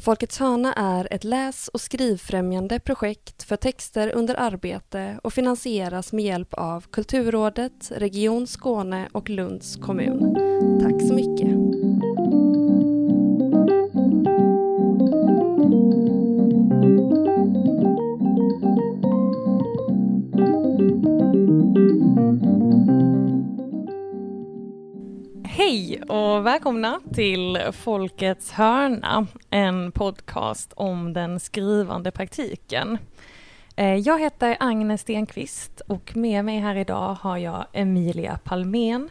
Folkets hörna är ett läs och skrivfrämjande projekt för texter under arbete och finansieras med hjälp av Kulturrådet, Region Skåne och Lunds kommun. Tack så mycket. Hej och välkomna till Folkets hörna, en podcast om den skrivande praktiken. Eh, jag heter Agnes Stenqvist och med mig här idag har jag Emilia Palmén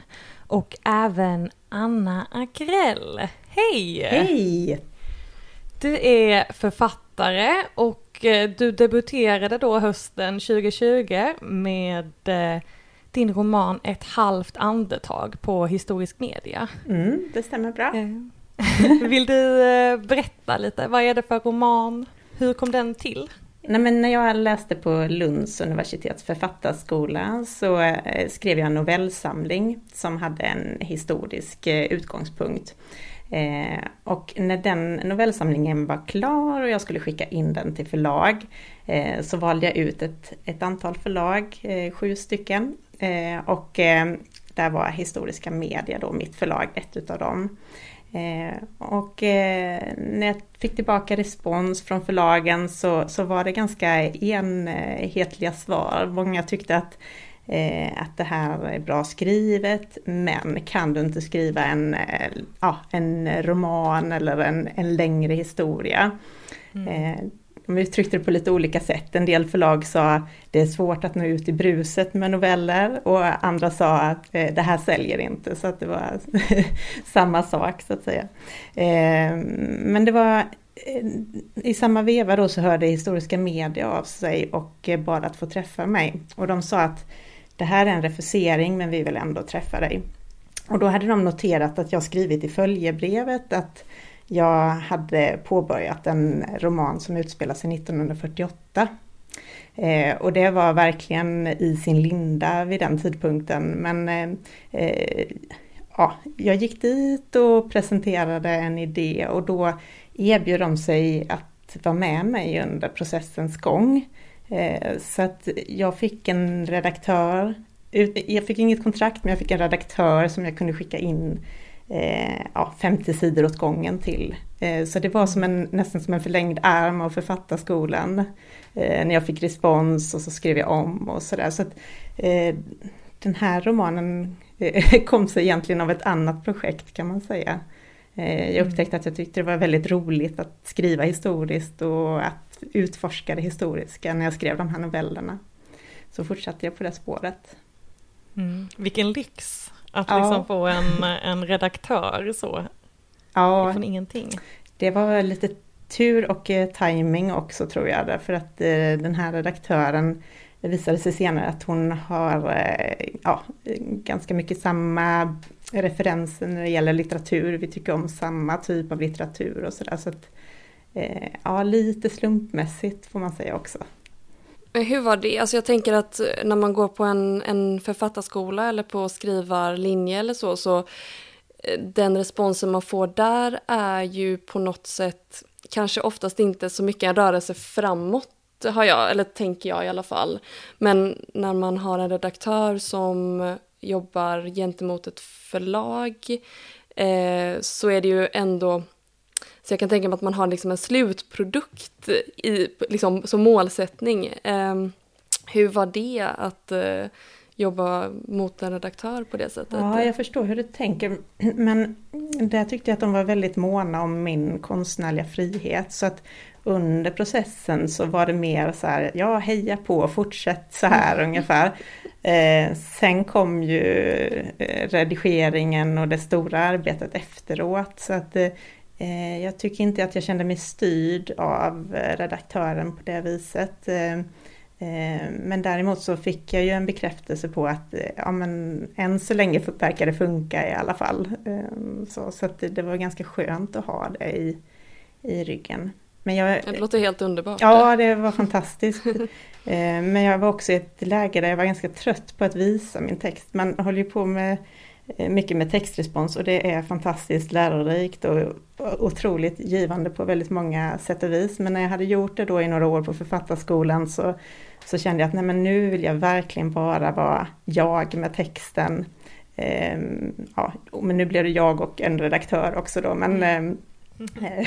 och även Anna Agrell. Hej! Hej! Du är författare och eh, du debuterade då hösten 2020 med eh, din roman Ett halvt andetag på Historisk Media. Mm, det stämmer bra. Vill du eh, berätta lite, vad är det för roman? Hur kom den till? Nej, men när jag läste på Lunds universitets författarskola så eh, skrev jag en novellsamling som hade en historisk eh, utgångspunkt. och när den novellsamlingen var klar och jag skulle skicka in den till förlag så valde jag ut ett, ett antal förlag, sju stycken, och eh, där var Historiska Media då mitt förlag, ett utav dem. Eh, och eh, när jag fick tillbaka respons från förlagen så, så var det ganska enhetliga svar. Många tyckte att, eh, att det här är bra skrivet, men kan du inte skriva en, eh, ja, en roman eller en, en längre historia? Mm de uttryckte det på lite olika sätt. En del förlag sa att det är svårt att nå ut i bruset med noveller och andra sa att eh, det här säljer inte. Så att det var samma sak så att säga. Eh, men det var eh, i samma veva då så hörde historiska media av sig och bad att få träffa mig. Och de sa att det här är en refusering men vi vill ändå träffa dig. Och då hade de noterat att jag skrivit i följebrevet att jag hade påbörjat en roman som utspelar sig 1948. Eh, och det var verkligen i sin linda vid den tidpunkten. Men eh, eh, ja, jag gick dit och presenterade en idé och då erbjöd de sig att vara med mig under processens gång. Eh, så att jag fick en redaktör, jag fick inget kontrakt men jag fick en redaktör som jag kunde skicka in eh, ja, 50 sidor åt gången till. Eh, så det var som en, nästan som en förlängd arm av författarskolan. Eh, när jag fick respons och så skrev jag om och sådär. Så att, eh, den här romanen eh, kom sig egentligen av ett annat projekt kan man säga. Eh, jag upptäckte att jag tyckte det var väldigt roligt att skriva historiskt och att utforska det historiska när jag skrev de här novellerna. Så fortsatte jag på det spåret. Mm. Vilken lyx! Att ja. liksom få en, en redaktör så. Ja. Från ingenting. Det var lite tur och eh, timing också tror jag. Därför att eh, den här redaktören det visade sig senare att hon har eh, ja, ganska mycket samma referenser när det gäller litteratur. Vi tycker om samma typ av litteratur och sådär. Så att, eh, ja, lite slumpmässigt får man säga också. Hur var det? Alltså jag tänker att eh, när man går på en, en författarskola eller på skrivarlinje eller så, så eh, den responsen man får där är ju på något sätt kanske oftast inte så mycket en rörelse framåt har jag, eller tänker jag i alla fall. Men när man har en redaktör som jobbar gentemot ett förlag eh, så är det ju ändå så jag kan tänka mig att man har liksom en slutprodukt i, liksom, som målsättning. Eh, hur var det att eh, jobba mot en redaktör på det sättet? Ja, jag förstår hur du tänker. Men där tyckte jag att de var väldigt måna om min konstnärliga frihet. Så att under processen så var det mer så här, ja heja på, fortsätt så här mm. ungefär. Eh, sen kom ju eh, redigeringen och det stora arbetet efteråt. Så att Eh, jag tycker inte att jag kände mig styrd av eh, redaktören på det viset. Eh, men däremot så fick jag ju en bekräftelse på att ja, men, än så länge verkar det funka i alla fall. Så, så det var ganska skönt att ha det i, i ryggen. Men jag, det låter helt underbart. Ja, det var fantastiskt. Men jag var också i ett läge där jag var ganska trött på att visa min text. Man håller ju på med eh, mycket med textrespons och det är fantastiskt lärorikt och otroligt givande på väldigt många sätt och vis. Men när jag hade gjort det då i några år på författarskolan så, så kände jag att nej men nu vill jag verkligen bara vara jag med texten. Ehm, ja, men nu blev det jag och en redaktör också då men mm.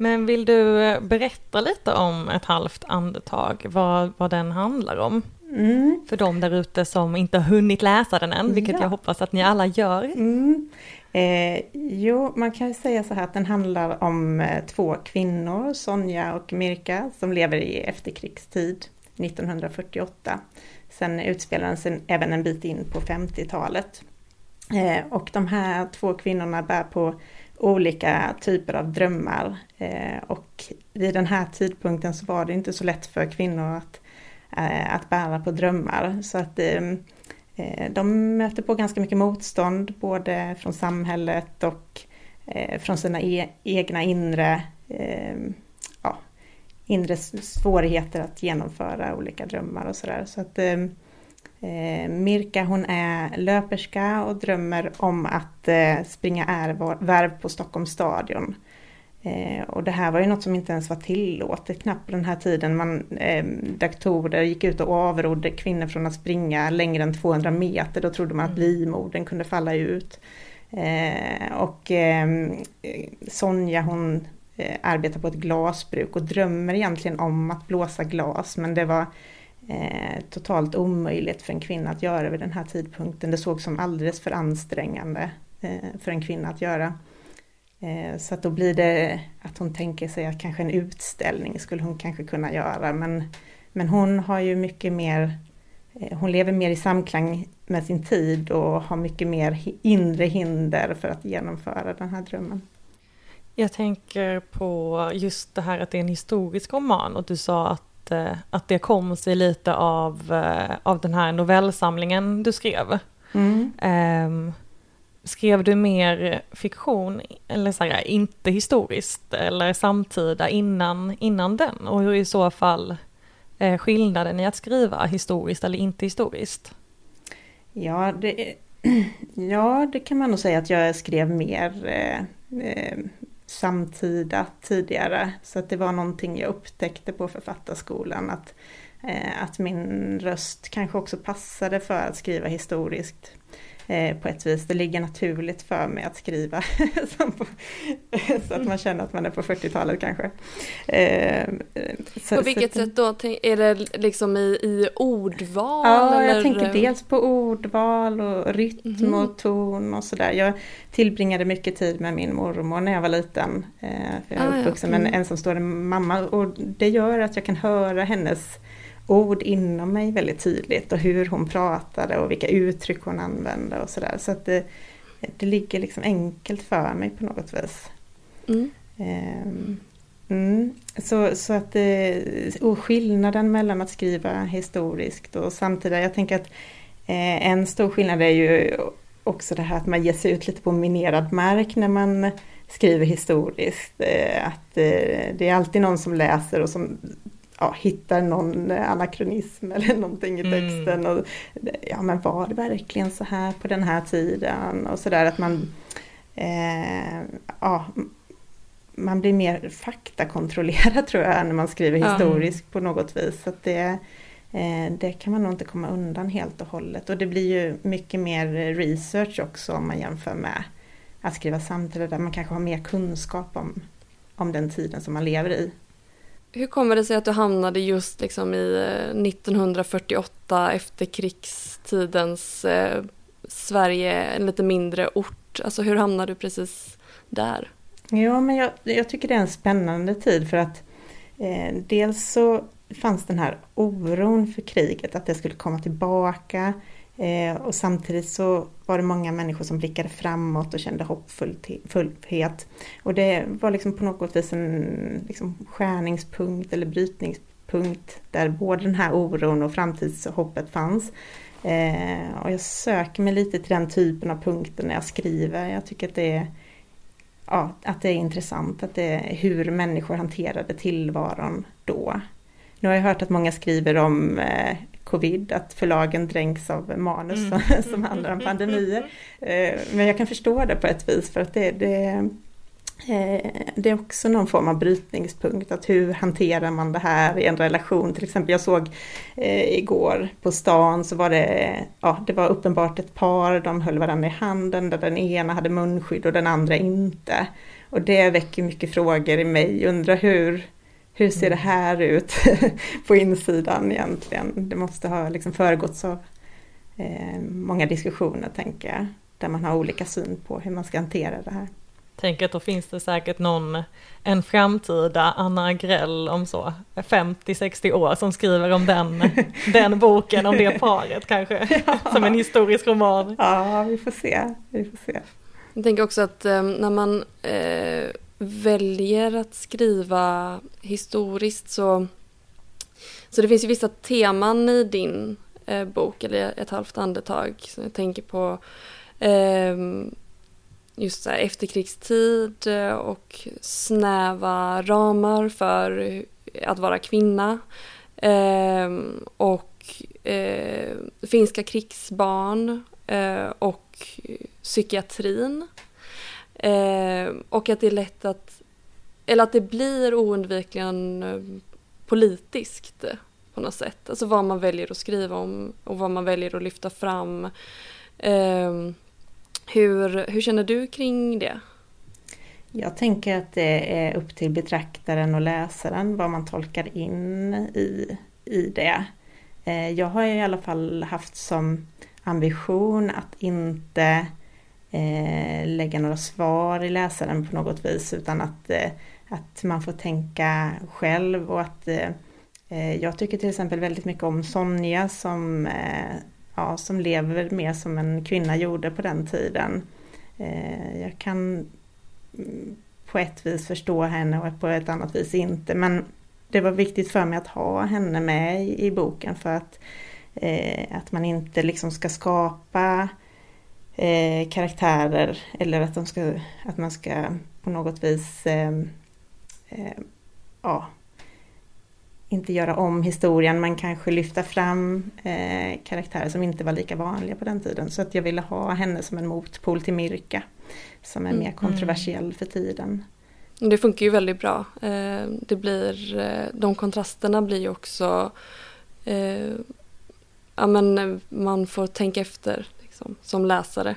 Men vill du berätta lite om ett halvt andetag, vad, vad den handlar om? Mm. För de där ute som inte har hunnit läsa den än, vilket ja. jag hoppas att ni alla gör. Mm. Eh, jo, man kan ju säga så här att den handlar om eh, två kvinnor, Sonja och Mirka, som lever i efterkrigstid, 1948. Sen utspelar den sig även en bit in på 50-talet. Eh, och de här två kvinnorna bär på olika typer av drömmar. Eh, och vid den här tidpunkten så var det inte så lätt för kvinnor att, Eh, att bära på drömmar. Så att ehm, eh, de möter på ganska mycket motstånd både från samhället och eh, från sina e egna inre, ehm, ja, inre svårigheter att genomföra olika drömmar och sådär. Så att ehm, Eh, Mirka hon är löperska och drömmer om att eh, springa ärvärv på Stockholms stadion. Eh, och det här var ju något som inte ens var tillåtet knappt på den här tiden. Man, eh, doktorer gick ut och avrådde kvinnor från att springa längre än 200 meter. Då trodde man att mm. livmodern kunde falla ut. Eh, och eh, Sonja hon eh, arbetar på ett glasbruk och drömmer egentligen om att blåsa glas men det var eh, totalt omöjligt för en kvinna att göra vid den här tidpunkten. Det såg som alldeles för ansträngande eh, för en kvinna att göra. Eh, så att då blir det att hon tänker sig att kanske en utställning skulle hon kanske kunna göra men, men hon har ju mycket mer eh, hon lever mer i samklang med sin tid och har mycket mer inre hinder för att genomföra den här drömmen. Jag tänker på just det här att det är en historisk roman och du sa att Eh, att, det kom sig lite av, av den här novellsamlingen du skrev. Mm. Um, skrev du mer fiktion, eller så här, inte historiskt, eller samtida innan, innan den? Och hur i så fall eh, skillnaden i att skriva historiskt eller inte historiskt? Ja, det, ja, det kan man nog säga att jag skrev mer eh, eh samtida tidigare. Så att det var någonting jag upptäckte på författarskolan att, eh, att min röst kanske också passade för att skriva historiskt eh, på ett vis. Det ligger naturligt för mig att skriva så att man känner att man är på 40-talet kanske. Eh, så, på vilket så, sätt då? Är det liksom i, i ordval? Ja, eller? jag tänker dels på ordval och rytm mm. och ton och sådär. Jag tillbringade mycket tid med min mormor när jag var liten. Eh, för jag är ah, uppvuxen ja. med en ensamstående mamma och det gör att jag kan höra hennes ord inom mig väldigt tydligt och hur hon pratade och vilka uttryck hon använde och sådär. Så att det, det ligger liksom enkelt för mig på något vis. Mm. Um, mm. Så, så att och skillnaden mellan att skriva historiskt och samtida, jag tänker att eh, en stor skillnad är ju också det här att man ger sig ut lite på minerad mark när man skriver historiskt. Eh, att eh, det är alltid någon som läser och som ja, hittar någon anakronism eller någonting i mm. texten. Mm. Och, ja men var det verkligen så här på den här tiden? Och sådär att man eh, ja, man blir mer faktakontrollerad tror jag när man skriver historiskt mm. på något vis. Så det, eh, det kan man nog inte komma undan helt och hållet. Och det blir ju mycket mer research också om man jämför med att skriva samtidigt där man kanske har mer kunskap om, om den tiden som man lever i. Hur kommer det sig att du hamnade just liksom i eh, 1948 efterkrigstidens eh, Sverige, en lite mindre ort? Alltså hur hamnade du precis där? Ja, men jag, jag tycker det är en spännande tid för att eh, dels så fanns den här oron för kriget, att det skulle komma tillbaka. Eh, och samtidigt så var det många människor som blickade framåt och kände hoppfullhet. Och det var liksom på något vis en liksom skärningspunkt eller brytningspunkt där både den här oron och framtidshoppet fanns. Eh, och jag söker mig lite till den typen av punkter när jag skriver. Jag tycker att det är, ja, att det är intressant att det är hur människor hanterade tillvaron då. Nu har jag hört att många skriver om eh, covid, att förlagen dränks av manus mm. som handlar om pandemier. Eh, men jag kan förstå det på ett vis för att det, det Eh, det är också någon form av brytningspunkt, att hur hanterar man det här i en relation? Till exempel jag såg eh, igår på stan så var det, ja det var uppenbart ett par, de höll varandra i handen där den ena hade munskydd och den andra inte. Och det väcker mycket frågor i mig, undrar hur, hur ser det mm. här ut på insidan egentligen? Det måste ha liksom föregåtts av eh, många diskussioner tänker jag, där man har olika syn på hur man ska hantera det här. Tänker att då finns det säkert någon, en framtida Anna Agrell om så 50-60 år som skriver om den, den boken, om det paret kanske, ja. som en historisk roman. Ja, vi får se. Vi får se. Jag tänker också att eh, när man eh, väljer att skriva historiskt så, så det finns ju vissa teman i din eh, bok, eller ett halvt andetag, som jag tänker på eh, just så här efterkrigstid eh, och snäva ramar för att vara kvinna. Eh, och eh, finska krigsbarn eh, och psykiatrin. Eh, och att det är lätt att, eller att det blir oundvikligen eh, politiskt på något sätt. Alltså vad man väljer att skriva om och vad man väljer att lyfta fram. Eh, hur, hur känner du kring det? Jag tänker att det är upp till betraktaren och läsaren vad man tolkar in i, i det. Eh, jag har i alla fall haft som ambition att inte eh, lägga några svar i läsaren på något vis utan att, eh, att man får tänka själv och att eh, eh, jag tycker till exempel väldigt mycket om Sonja som eh, ja, som lever mer som en kvinna gjorde på den tiden. Eh, jag kan mm, på ett vis förstå henne och på ett annat vis inte. Men det var viktigt för mig att ha henne med i, i boken för att, att man inte liksom ska skapa eh, karaktärer eller att, de ska, att man ska på något vis eh, eh ja, inte göra om historien men kanske lyfta fram eh, karaktärer som inte var lika vanliga på den tiden. Så att jag ville ha henne som en motpol till Mirka som är mm. mer kontroversiell för tiden. Det funkar ju väldigt bra. Eh, det blir, eh, de kontrasterna blir ju också eh, ja, men man får tänka efter liksom, som läsare.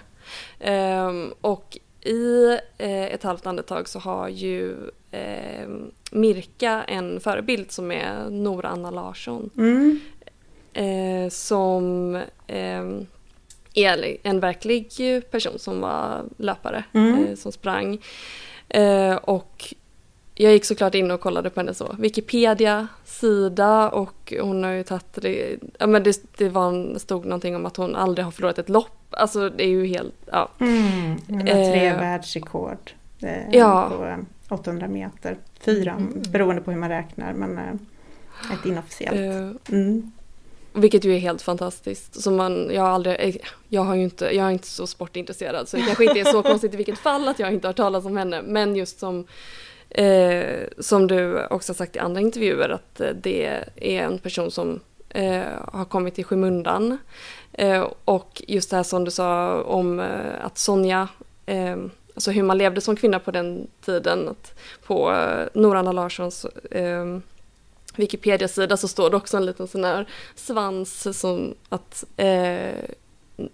och i ett halvt andetag så har ju eh, Mirka en förebild som är Nora Anna Larsson. Mm. Eh, som eh, är en verklig person som var löpare, mm. Eh, som sprang. Eh, och jag gick såklart in och kollade på hennes så, Wikipedia-sida och hon har ju tagit det, ja men det, det var, stod någonting om att hon aldrig har förlorat ett lopp. Alltså det är ju helt, ja. Mm, hon har tre eh, världsrekord. Eh, ja. På, 800 meter. Fyra, mm. beroende på hur man räknar men eh, ett inofficiellt. Eh, mm. Vilket ju är helt fantastiskt. Så man, jag, har aldrig, eh, jag, har ju inte, jag är inte så sportintresserad så det kanske inte är så konstigt i vilket fall att jag inte har talat om henne. Men just som, eh, som du också sagt i andra intervjuer att det är en person som eh, har kommit i skymundan. Eh, och just det här som du sa om att Sonja alltså hur man levde som kvinna på den tiden. Att på eh, Noranna Larssons eh, Wikipedia-sida så står det också en liten sån här svans som att eh,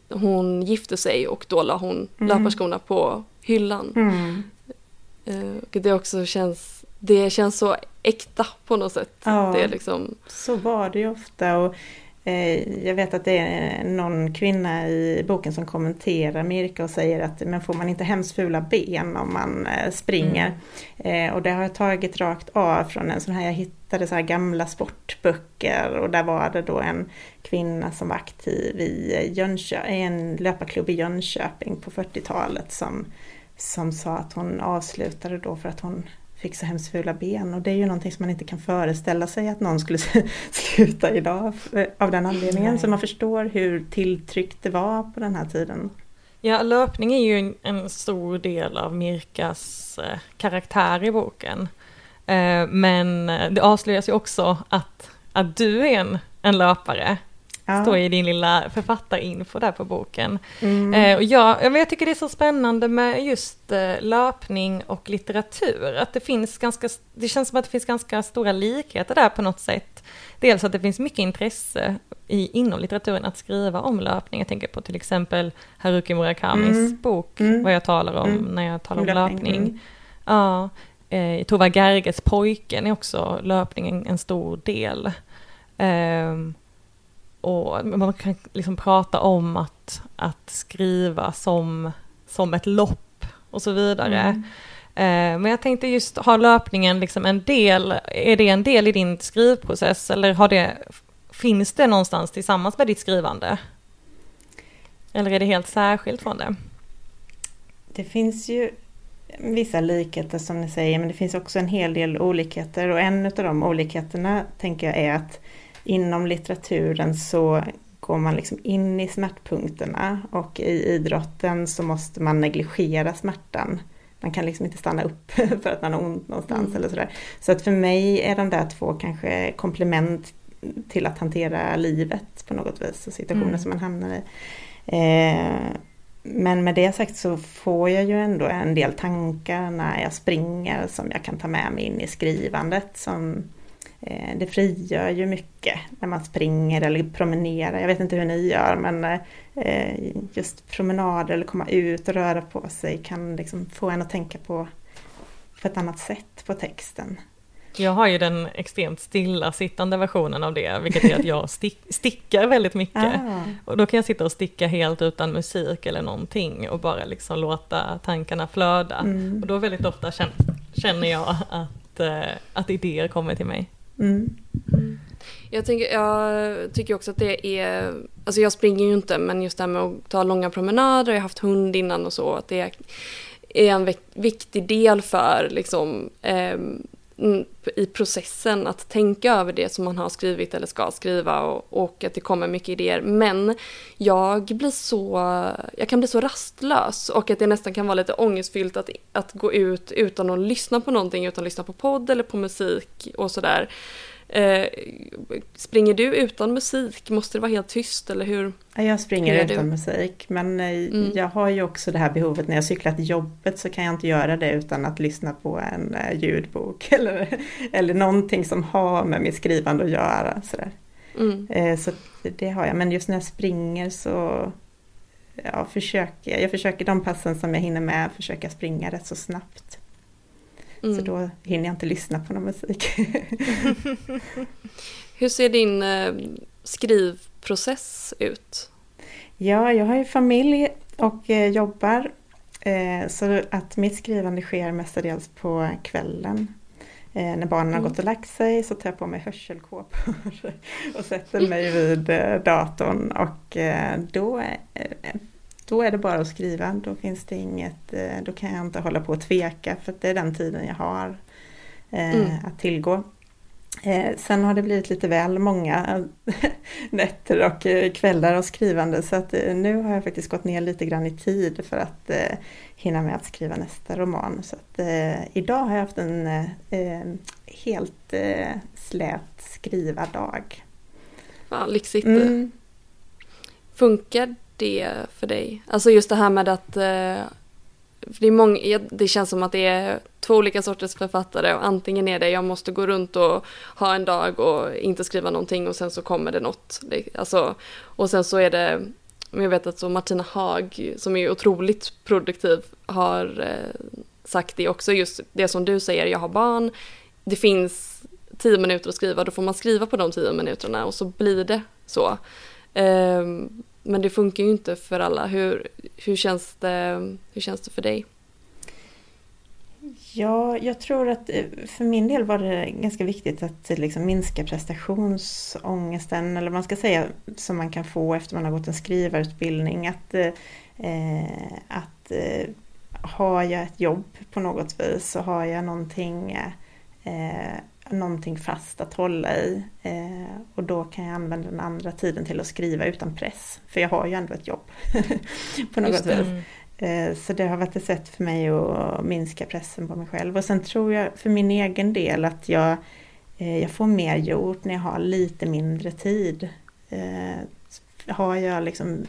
hon gifte sig och då la hon mm. löparskorna på hyllan. Mm. Eh, det också känns, det känns så äkta på något sätt. Ja, det är liksom... så var det ju ofta. Och Eh, jag vet att det är någon kvinna i boken som kommenterar Mirka och säger att men får man inte hemskt fula ben om man eh, springer? Mm. Eh, och det har jag tagit rakt av från en sån här, jag hittade så här gamla sportböcker och där var det då en kvinna som var aktiv i Jönköping, en löparklubb i Jönköping på 40-talet som, som sa att hon avslutade då för att hon fick så hemskt fula ben och det är ju någonting som man inte kan föreställa sig att någon skulle sluta idag av den anledningen. Nej. Så man förstår hur tilltryckt det var på den här tiden. Ja, löpning är ju en, stor del av Mirkas eh, karaktär i boken. Eh, men det avslöjas ju också att, att du är en, en löpare. Ja. Står i din lilla författarinfo där på boken. Mm. Eh, och jag, jag tycker det är så spännande med just eh, löpning och litteratur. Att det finns ganska, det känns som att det finns ganska stora likheter där på något sätt. Dels att det finns mycket intresse i, inom litteraturen att skriva om löpning. Jag tänker på till exempel Haruki Murakamis mm. bok, mm. vad jag talar om mm. när jag talar om löpning. löpning. Ja, eh, Tova Gerges Pojken är också löpning en, stor del. Eh, och man kan liksom prata om att, att skriva som, som ett lopp och så vidare. Mm. Eh, men jag tänkte just, har löpningen liksom en del, är det en del i din skrivprocess eller har det, finns det någonstans tillsammans med ditt skrivande? Eller är det helt särskilt från det? Det finns ju vissa likheter som ni säger, men det finns också en hel del olikheter och en av de olikheterna tänker jag är att inom litteraturen så går man liksom in i smärtpunkterna och i idrotten så måste man negligera smärtan. Man kan liksom inte stanna upp för att man har ont någonstans mm. eller sådär. Så att för mig är de där två kanske komplement till att hantera livet på något vis och situationer mm. som man hamnar i. Eh, men med det sagt så får jag ju ändå en del tankar när jag springer som jag kan ta med mig in i skrivandet. Som, det frigör ju mycket när man springer eller promenerar. Jag vet inte hur ni gör men eh, just promenader eller komma ut och röra på sig kan liksom få en att tänka på, på ett annat sätt på texten. Jag har ju den extremt stillasittande versionen av det, vilket är att jag stick, stickar väldigt mycket. Ah. Och då kan jag sitta och sticka helt utan musik eller någonting och bara liksom låta tankarna flöda. Mm. Och då väldigt ofta känner jag att, eh, att idéer kommer till mig. Mm. Jag, tänker, jag tycker också att det är, alltså jag springer ju inte men just det här med att ta långa promenader, jag har haft hund innan och så, att det är, är en viktig del för liksom, eh, Mm, i processen att tänka över det som man har skrivit eller ska skriva och, och, att det kommer mycket idéer. Men jag blir så, jag kan bli så rastlös och att det nästan kan vara lite ångestfyllt att, att gå ut utan att lyssna på någonting, utan att lyssna på podd eller på musik och sådär. Eh, springer du utan musik? Måste det vara helt tyst eller hur? Jag springer utan du? musik men eh, mm. jag har ju också det här behovet när jag cyklar till jobbet så kan jag inte göra det utan att lyssna på en eh, ljudbok eller, eller någonting som har med mitt skrivande att göra. Sådär. Mm. Eh, så det har jag, men just när jag springer så ja, försöker, jag försöker de passen som jag hinner med försöka springa rätt så snabbt. Mm. Så då hinner jag inte lyssna på någon musik. Hur ser din eh, skrivprocess ut? Ja, jag har ju familj och eh, jobbar. Eh, så att mitt skrivande sker mestadels på kvällen. När barnen har mm. gått och lagt sig så tar jag på mig hörselkåpor och sätter mig vid datorn och då då är det bara att skriva, då finns det inget, eh, då kan jag inte hålla på och tveka för det är den tiden jag har eh, mm. att tillgå. Eh, sen har det blivit lite väl många nätter och kvällar av skrivande så att nu har jag faktiskt gått ner lite grann i tid för att hinna med att skriva nästa roman. Så att, idag har jag haft en helt slät skrivardag. Fan, lyxigt. Mm. Funkar det för dig? Alltså just det här med att eh, det, är många, det känns som att det är två olika sorters författare och antingen är det jag måste gå runt och ha en dag och inte skriva någonting och sen så kommer det något. Alltså, och sen så är det, jag vet att så Martina Haag som är otroligt produktiv har eh, sagt det också, just det som du säger, jag har barn, det finns tio minuter att skriva, då får man skriva på de tio minuterna och så blir det så. Um, men det funkar ju inte för alla. Hur, hur, känns, det, hur känns det för dig? Ja, jag tror att eh, för min del var det ganska viktigt att eh, liksom minska prestationsångesten, eller vad man ska säga, som man kan få efter man har gått en skrivarutbildning. Att, eh, att eh, har jag ett jobb på något vis så har jag någonting eh, någonting fast att hålla i. Eh, och då kan jag använda den andra tiden till att skriva utan press. För jag har ju ändå ett jobb på något vis. Eh, så det har varit ett sätt för mig att minska pressen på mig själv. Och sen tror jag för min egen del att jag, eh, jag får mer gjort när jag har lite mindre tid. Eh, har jag liksom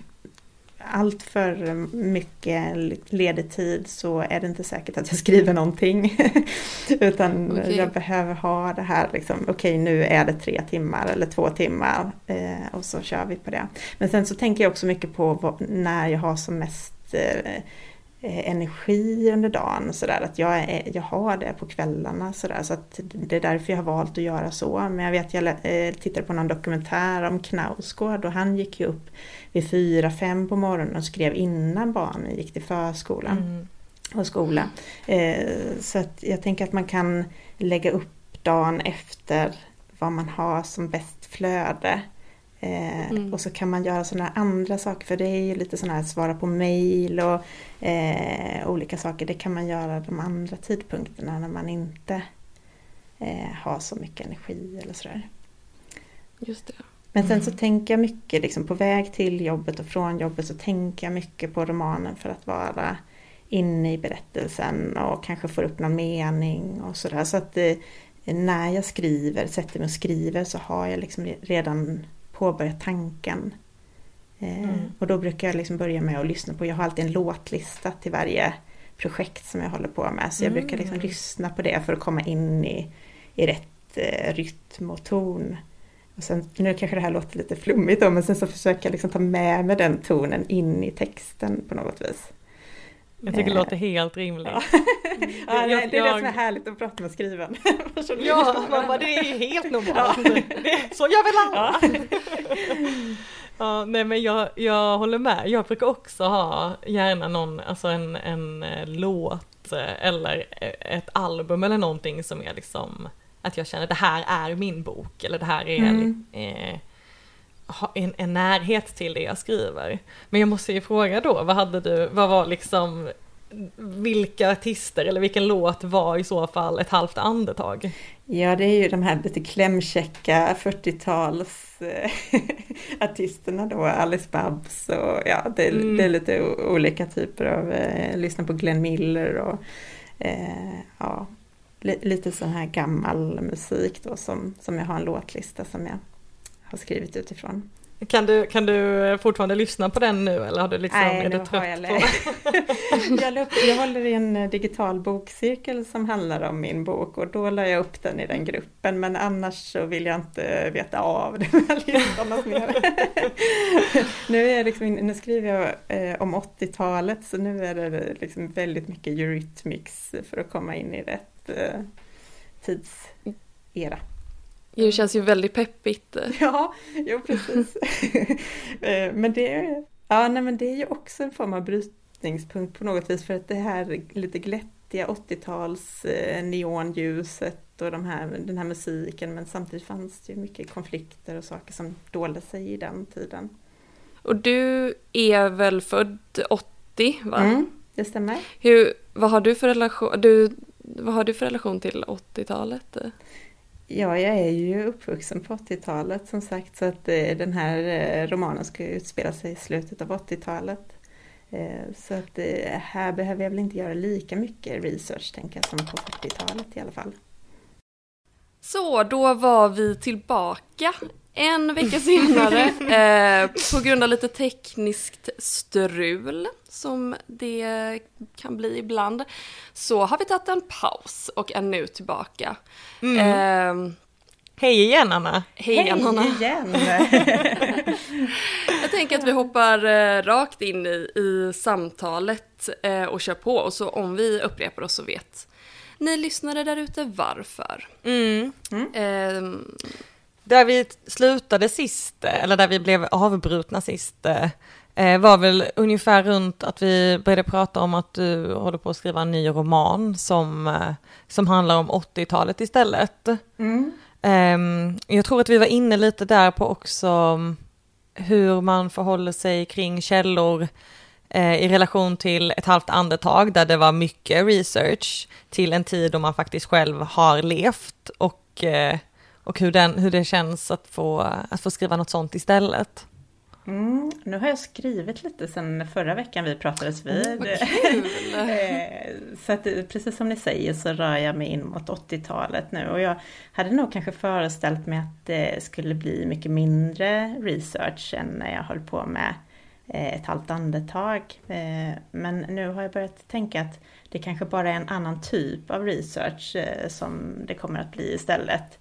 allt för mycket ledig tid så är det inte säkert att jag skriver någonting. Utan okay. jag behöver ha det här liksom, okej okay, nu är det tre timmar eller två timmar eh, och så kör vi på det. Men sen så tänker jag också mycket på vad, när jag har som mest eh, Eh, energi under dagen. Så där, att jag, är, jag har det på kvällarna. Så, där, så att det är därför jag har valt att göra så. Men jag vet, jag eh, tittade på någon dokumentär om Knausgård och han gick ju upp vid fyra, fem på morgonen och skrev innan barnen gick till förskolan mm. och skola. Eh, så att jag tänker att man kan lägga upp dagen efter vad man har som bäst flöde. Eh, mm. Och så kan man göra sådana andra saker, för det är ju lite sådana här svara på mail och eh, olika saker. Det kan man göra de andra tidpunkterna när man inte eh, har så mycket energi eller sådär. Just det. Men sen så mm. tänker jag mycket liksom, på väg till jobbet och från jobbet så tänker jag mycket på romanen för att vara inne i berättelsen och kanske få upp någon mening och sådär. Så att eh, när jag skriver, sätter mig och skriver så har jag liksom redan påbörja tanken. Eh, mm. Och då brukar jag liksom börja med att lyssna på, jag har alltid en låtlista till varje projekt som jag håller på med. Så jag mm. brukar liksom lyssna på det för att komma in i, i rätt eh, rytm och ton. Och sen, nu kanske det här låter lite flummigt då, men sen så försöker jag liksom ta med mig den tonen in i texten på något vis. Jag tycker det låter helt rimligt. Ja. ja, det, det är det som är härligt att prata med skriven. ja, man bara, det är helt normalt. Ja. så gör väl alla. Ja. nej men jag, jag håller med. Jag brukar också ha gärna någon, alltså en, en eh, låt eh, eller eh, ett album eller någonting som är liksom att jag känner det här är min bok eller det här är mm. eh, en, en närhet till det jag skriver. Men jag måste ju fråga då, vad hade du, vad var liksom vilka artister eller vilken låt var i så fall ett halvt andetag? Ja, det är ju de här lite klämkäcka 40-tals artisterna då, Alice Babs och ja, det, mm. det är lite olika typer av, eh, lyssna på Glenn Miller och eh, ja, lite sån här gammal musik då som, som jag har en låtlista som jag har skrivit utifrån. Kan du, kan du fortfarande lyssna på den nu eller har du liksom, Nej, är du trött jag på jag, upp, jag håller i en eh, digital bokcirkel som handlar om min bok och då la jag upp den i den gruppen men annars så vill jag inte veta av mer. nu, är liksom, nu skriver jag eh, om 80-talet så nu är det liksom väldigt mycket Eurythmics för att komma in i rätt eh, tidsera. Det känns ju väldigt peppigt. Ja, jo precis. Eh, men, det är, ja, nej, men det är ju också en form av brytningspunkt på något vis för att det här lite glättiga 80-tals eh, neonljuset och de här, den här musiken men samtidigt fanns det ju mycket konflikter och saker som dolde sig i den tiden. Och du är väl född 80 va? Mm, det stämmer. Hur, vad, har du för relation, du, vad har du för relation till 80-talet? Ja, jag är ju uppvuxen på 80-talet som sagt så att eh, den här eh, romanen ska utspela sig i slutet av 80-talet. Eh, så att här behöver jag väl inte göra lika mycket research tänker jag som på 40-talet i alla fall. Så, då var vi tillbaka en vecka senare eh, på grund av lite tekniskt strul som det kan bli ibland så har vi tagit en paus och är nu tillbaka. Mm. Eh, Hej igen Anna! Hej, igen Anna! igen! Jag tänker att vi hoppar eh, rakt in i, i samtalet eh, och kör på och så om vi upprepar oss så vet ni lyssnare där ute varför. Mm. Mm. Eh, där vi slutade sist, eller där vi blev avbrutna sist, eh, var väl ungefär runt att vi började prata om att du håller på att skriva en ny roman som, eh, som handlar om 80-talet istället. Mm. Ehm, jag tror att vi var inne lite där på också hur man förhåller sig kring källor eh, i relation till ett halvt andetag där det var mycket research till en tid då man faktiskt själv har levt och och hur, den, hur det känns att få, att få skriva något sånt istället. Mm, nu har jag skrivit lite sen förra veckan vi pratades vid. Mm, kul! Eh, så att, precis som ni säger så rör jag mig in mot 80-talet nu och jag hade nog kanske föreställt mig att det skulle bli mycket mindre research än när jag höll på med eh, ett halvt andetag. Eh, men nu har jag börjat tänka att det kanske bara är en annan typ av research som det kommer att bli istället.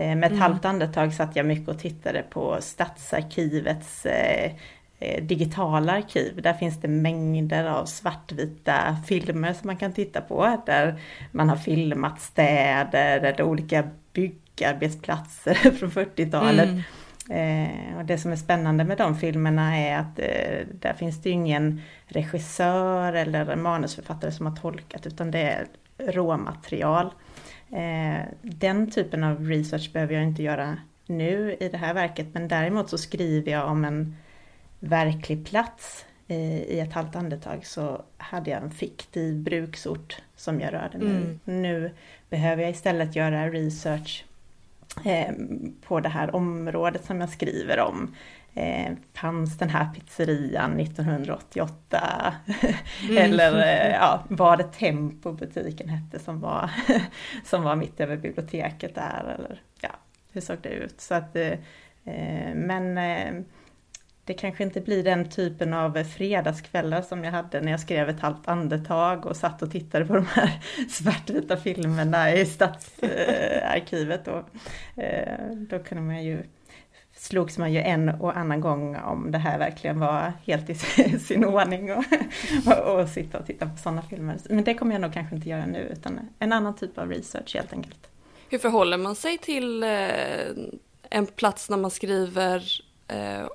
Eh, med ett mm. halvt andetag satt jag mycket och tittade på Stadsarkivets eh, eh, digitala arkiv. Där finns det mängder av svartvita filmer som man kan titta på. Där man har filmat städer eller olika byggarbetsplatser från 40-talet. Mm. Eh, och det som är spännande med de filmerna är att eh, där finns det ingen regissör eller manusförfattare som har tolkat utan det är råmaterial. Eh, den typen av research behöver jag inte göra nu i det här verket men däremot så skriver jag om en verklig plats i ett halvt andetag så hade jag en fiktiv bruksort som jag rörde mig mm. Nu behöver jag istället göra research eh, på det här området som jag skriver om. Eh, fanns den här pizzerian 1988? Mm. Eller eh, ja, var det Tempo butiken hette som var, som var mitt över biblioteket där? Eller ja, hur såg det ut? Så att, eh, eh men eh, det kanske inte blir den typen av fredagskvällar som jag hade när jag skrev ett halvt andetag och satt och tittade på de här svartvita filmerna i Stadsarkivet. Och, eh, då kunde man ju slogs man ju en och annan gång om det här verkligen var helt i sin ordning och, och, och sitta och titta på sådana filmer. Men det kommer jag nog kanske inte göra nu utan en annan typ av research helt enkelt. Hur förhåller man sig till eh, en plats när man skriver eh,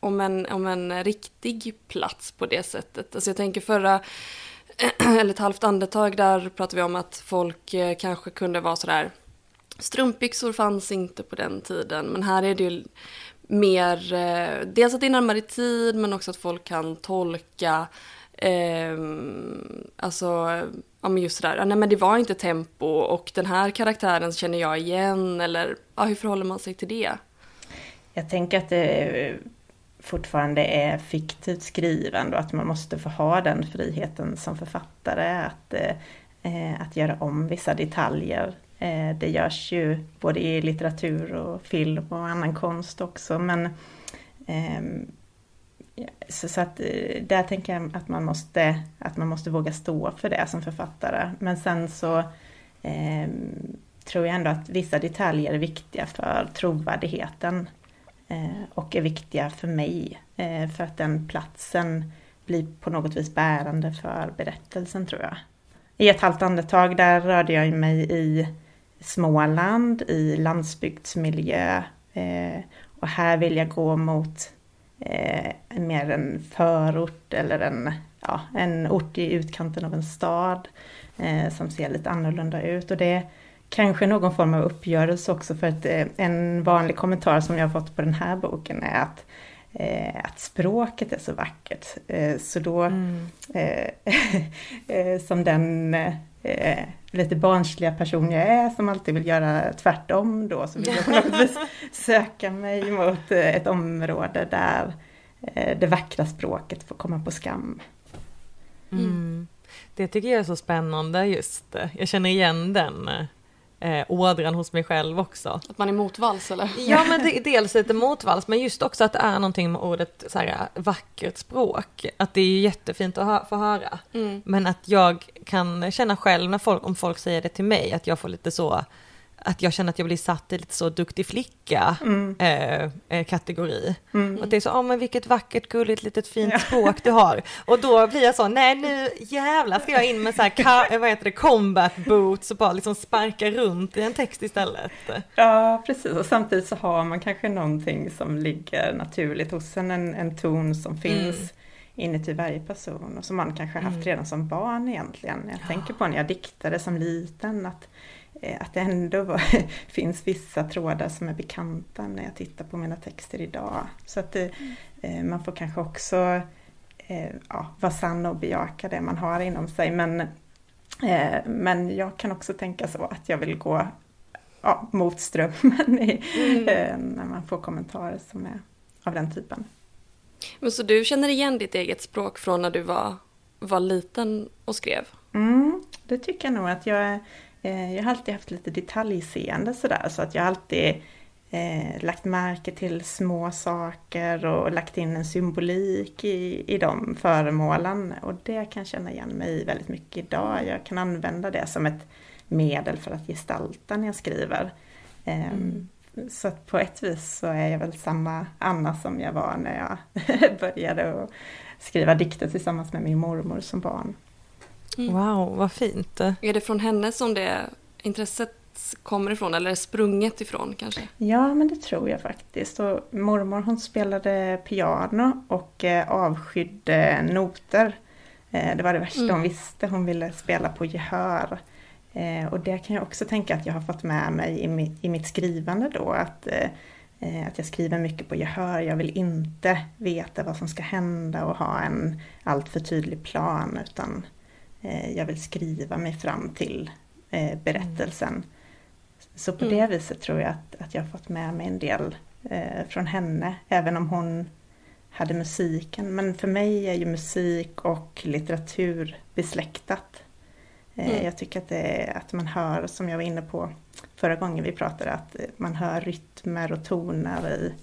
om, en, om en riktig plats på det sättet? Alltså jag tänker förra eller ett halvt andetag där pratade vi om att folk eh, kanske kunde vara sådär Strumpbyxor fanns inte på den tiden, men här är det ju mer, eh, dels att det är närmare tid, men också att folk kan tolka, eh, alltså, ja men just sådär, nej men det var inte tempo och den här karaktären känner jag igen, eller ja, hur förhåller man sig till det? Jag tänker att det fortfarande är fiktivt skrivande och att man måste få ha den friheten som författare att, eh, att göra om vissa detaljer Eh, det görs ju både i litteratur och film och annan konst också men ehm, så, att eh, där tänker jag att man, måste, att man måste våga stå för det som författare. Men sen så eh, tror jag ändå att vissa detaljer är viktiga för trovärdigheten eh, och är viktiga för mig. Eh, för att den platsen blir på något vis bärande för berättelsen tror jag. I ett halvt andetag där rörde jag mig i Småland i landsbygdsmiljö. Eh, och här vill jag gå mot eh, mer en förort eller en, ja, en ort i utkanten av en stad eh, som ser lite annorlunda ut. Och det är kanske någon form av uppgörelse också för att en vanlig kommentar som jag har fått på den här boken är att att språket är så vackert. Så då, mm. som den lite barnsliga person jag är som alltid vill göra tvärtom då så vill jag på något vis söka mig mot eh, ett område där eh, det vackra språket får komma på skam. Mm. Det tycker jag är så spännande just. Jag känner igen den eh, ådran hos mig själv också. Att man är motvalls eller? Ja men det, dels lite motvalls men just också att det är någonting med ordet så här, vackert språk. Att det är jättefint att hö få höra. Mm. Men att jag kan känna själv när folk, om folk säger det till mig, att jag får lite så att jag känner att jag blir satt i lite så duktig flicka mm. eh, eh kategori. Mm. Och det är så, ja oh, men vilket vackert, gulligt, litet fint språk du har. Och då blir jag så, nej nu jävlar ska jag in med så här, vad heter det, combat boots och bara liksom sparka runt i en text istället. Ja, precis. Och samtidigt så har man kanske någonting som ligger naturligt hos en, en, en ton som finns mm inuti varje person och som man kanske haft mm. redan som barn egentligen. Jag ja. tänker på när jag diktade som liten att att det ändå var, finns vissa trådar som är bekanta när jag tittar på mina texter idag. Så att det, eh, eh, man får kanske också ja, vara sann och bejaka det man har inom sig. Men, men jag kan också tänka så att jag vill gå ja, mot strömmen i, mm. när man får kommentarer som är av den typen. Men så du känner igen ditt eget språk från när du var, var liten och skrev? Mm, det tycker jag nog att jag, eh, jag har alltid haft lite detaljseende sådär så att jag alltid eh, lagt märke till små saker och lagt in en symbolik i, i de föremålen. Och det kan jag känna igen mig i väldigt mycket idag. Jag kan använda det som ett medel för att gestalta när jag skriver. Eh, mm. Så att på ett vis så är jag väl samma Anna som jag var när jag började skriva dikter tillsammans med min mormor som barn. Mm. Wow, vad fint. Är det från henne som det intresset kommer ifrån eller är sprunget ifrån kanske? Ja, men det tror jag faktiskt. Och mormor hon spelade piano och eh, avskydde noter. Eh, det var det värsta mm. hon visste, hon ville spela på gehör. Eh, och det kan jag också tänka att jag har fått med mig i mitt, i mitt skrivande då. Att, att jag skriver mycket på gehör. Jag vill inte veta vad som ska hända och ha en alltför tydlig plan. Utan jag vill skriva mig fram till berättelsen. Så på mm. det viset tror jag att, att jag har fått med mig en del eh, från henne, även om hon hade musiken. Men för mig är ju musik och litteratur besläktat. Eh, mm. Jag tycker att, det att man hör, som jag var inne på förra gången vi pratade, att man hör rytmer och toner i,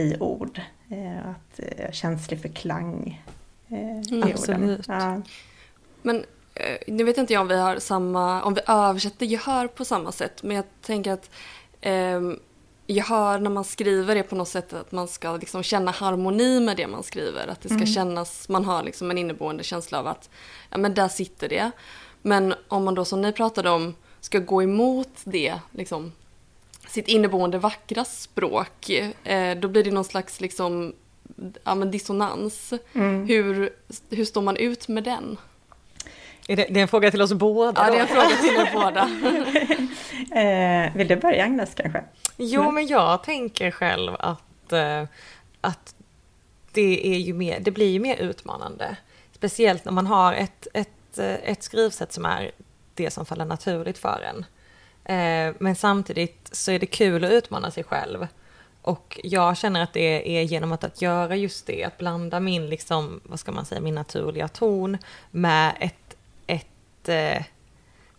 i ord. Eh, att jag är känslig för klang eh, i Absolut. Ja. Men Eh, nu vet inte jag om vi har samma, om vi översätter gehör på samma sätt, men jag tänker att eh, gehör när man skriver är på något sätt att man ska liksom känna harmoni med det man skriver. Att det ska mm. kännas, man har liksom en inneboende känsla av att ja men där sitter det. Men om man då som ni pratade om ska gå emot det, liksom sitt inneboende vackra språk, eh, då blir det någon slags liksom, ja, men dissonans. Mm. Hur, hur står man ut med den? Är det, det, är en fråga till oss båda? Ja, det är en fråga till er båda. eh, vill du börja Agnes kanske? Jo, men jag tänker själv att, eh, att det, är ju mer, det blir ju mer utmanande. Speciellt när man har ett, ett, eh, ett skrivsätt som är det som faller naturligt för en. Eh, men samtidigt så är det kul att utmana sig själv. Och jag känner att det är genom att, att göra just det, att blanda min, liksom, vad ska man säga, min naturliga ton med ett Eh,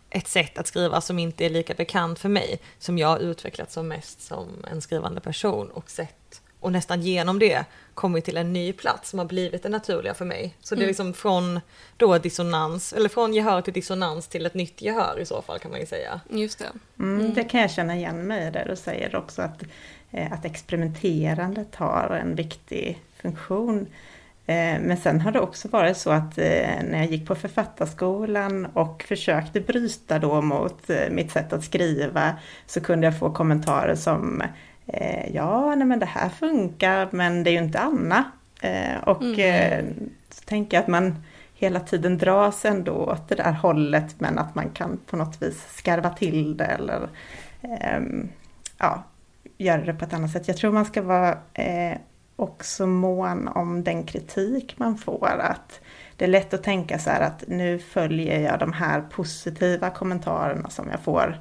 ett sätt att skriva som inte är lika bekant för mig, som jag har utvecklat som mest som en skrivande person och sett och nästan genom det kommit till en ny plats som har blivit det naturliga för mig. Så det är mm. liksom från då dissonans, eller från gehör till dissonans till ett nytt gehör i så fall kan man ju säga. Just det. Mm, mm. det kan jag känna igen mig i där du säger också att, eh, att experimenterandet har en viktig funktion. Eh, men sen har det också varit så att eh, när jag gick på författarskolan och försökte bryta då mot eh, mitt sätt att skriva så kunde jag få kommentarer som Ja, nej men det här funkar men det är ju inte Anna. Och mm. så tänker jag att man hela tiden dras ändå åt det där hållet men att man kan på något vis skarva till det eller ehm, ja, göra det på ett annat sätt. Jag tror man ska vara också mån om den kritik man får. Att det är lätt att tänka så här att nu följer jag de här positiva kommentarerna som jag får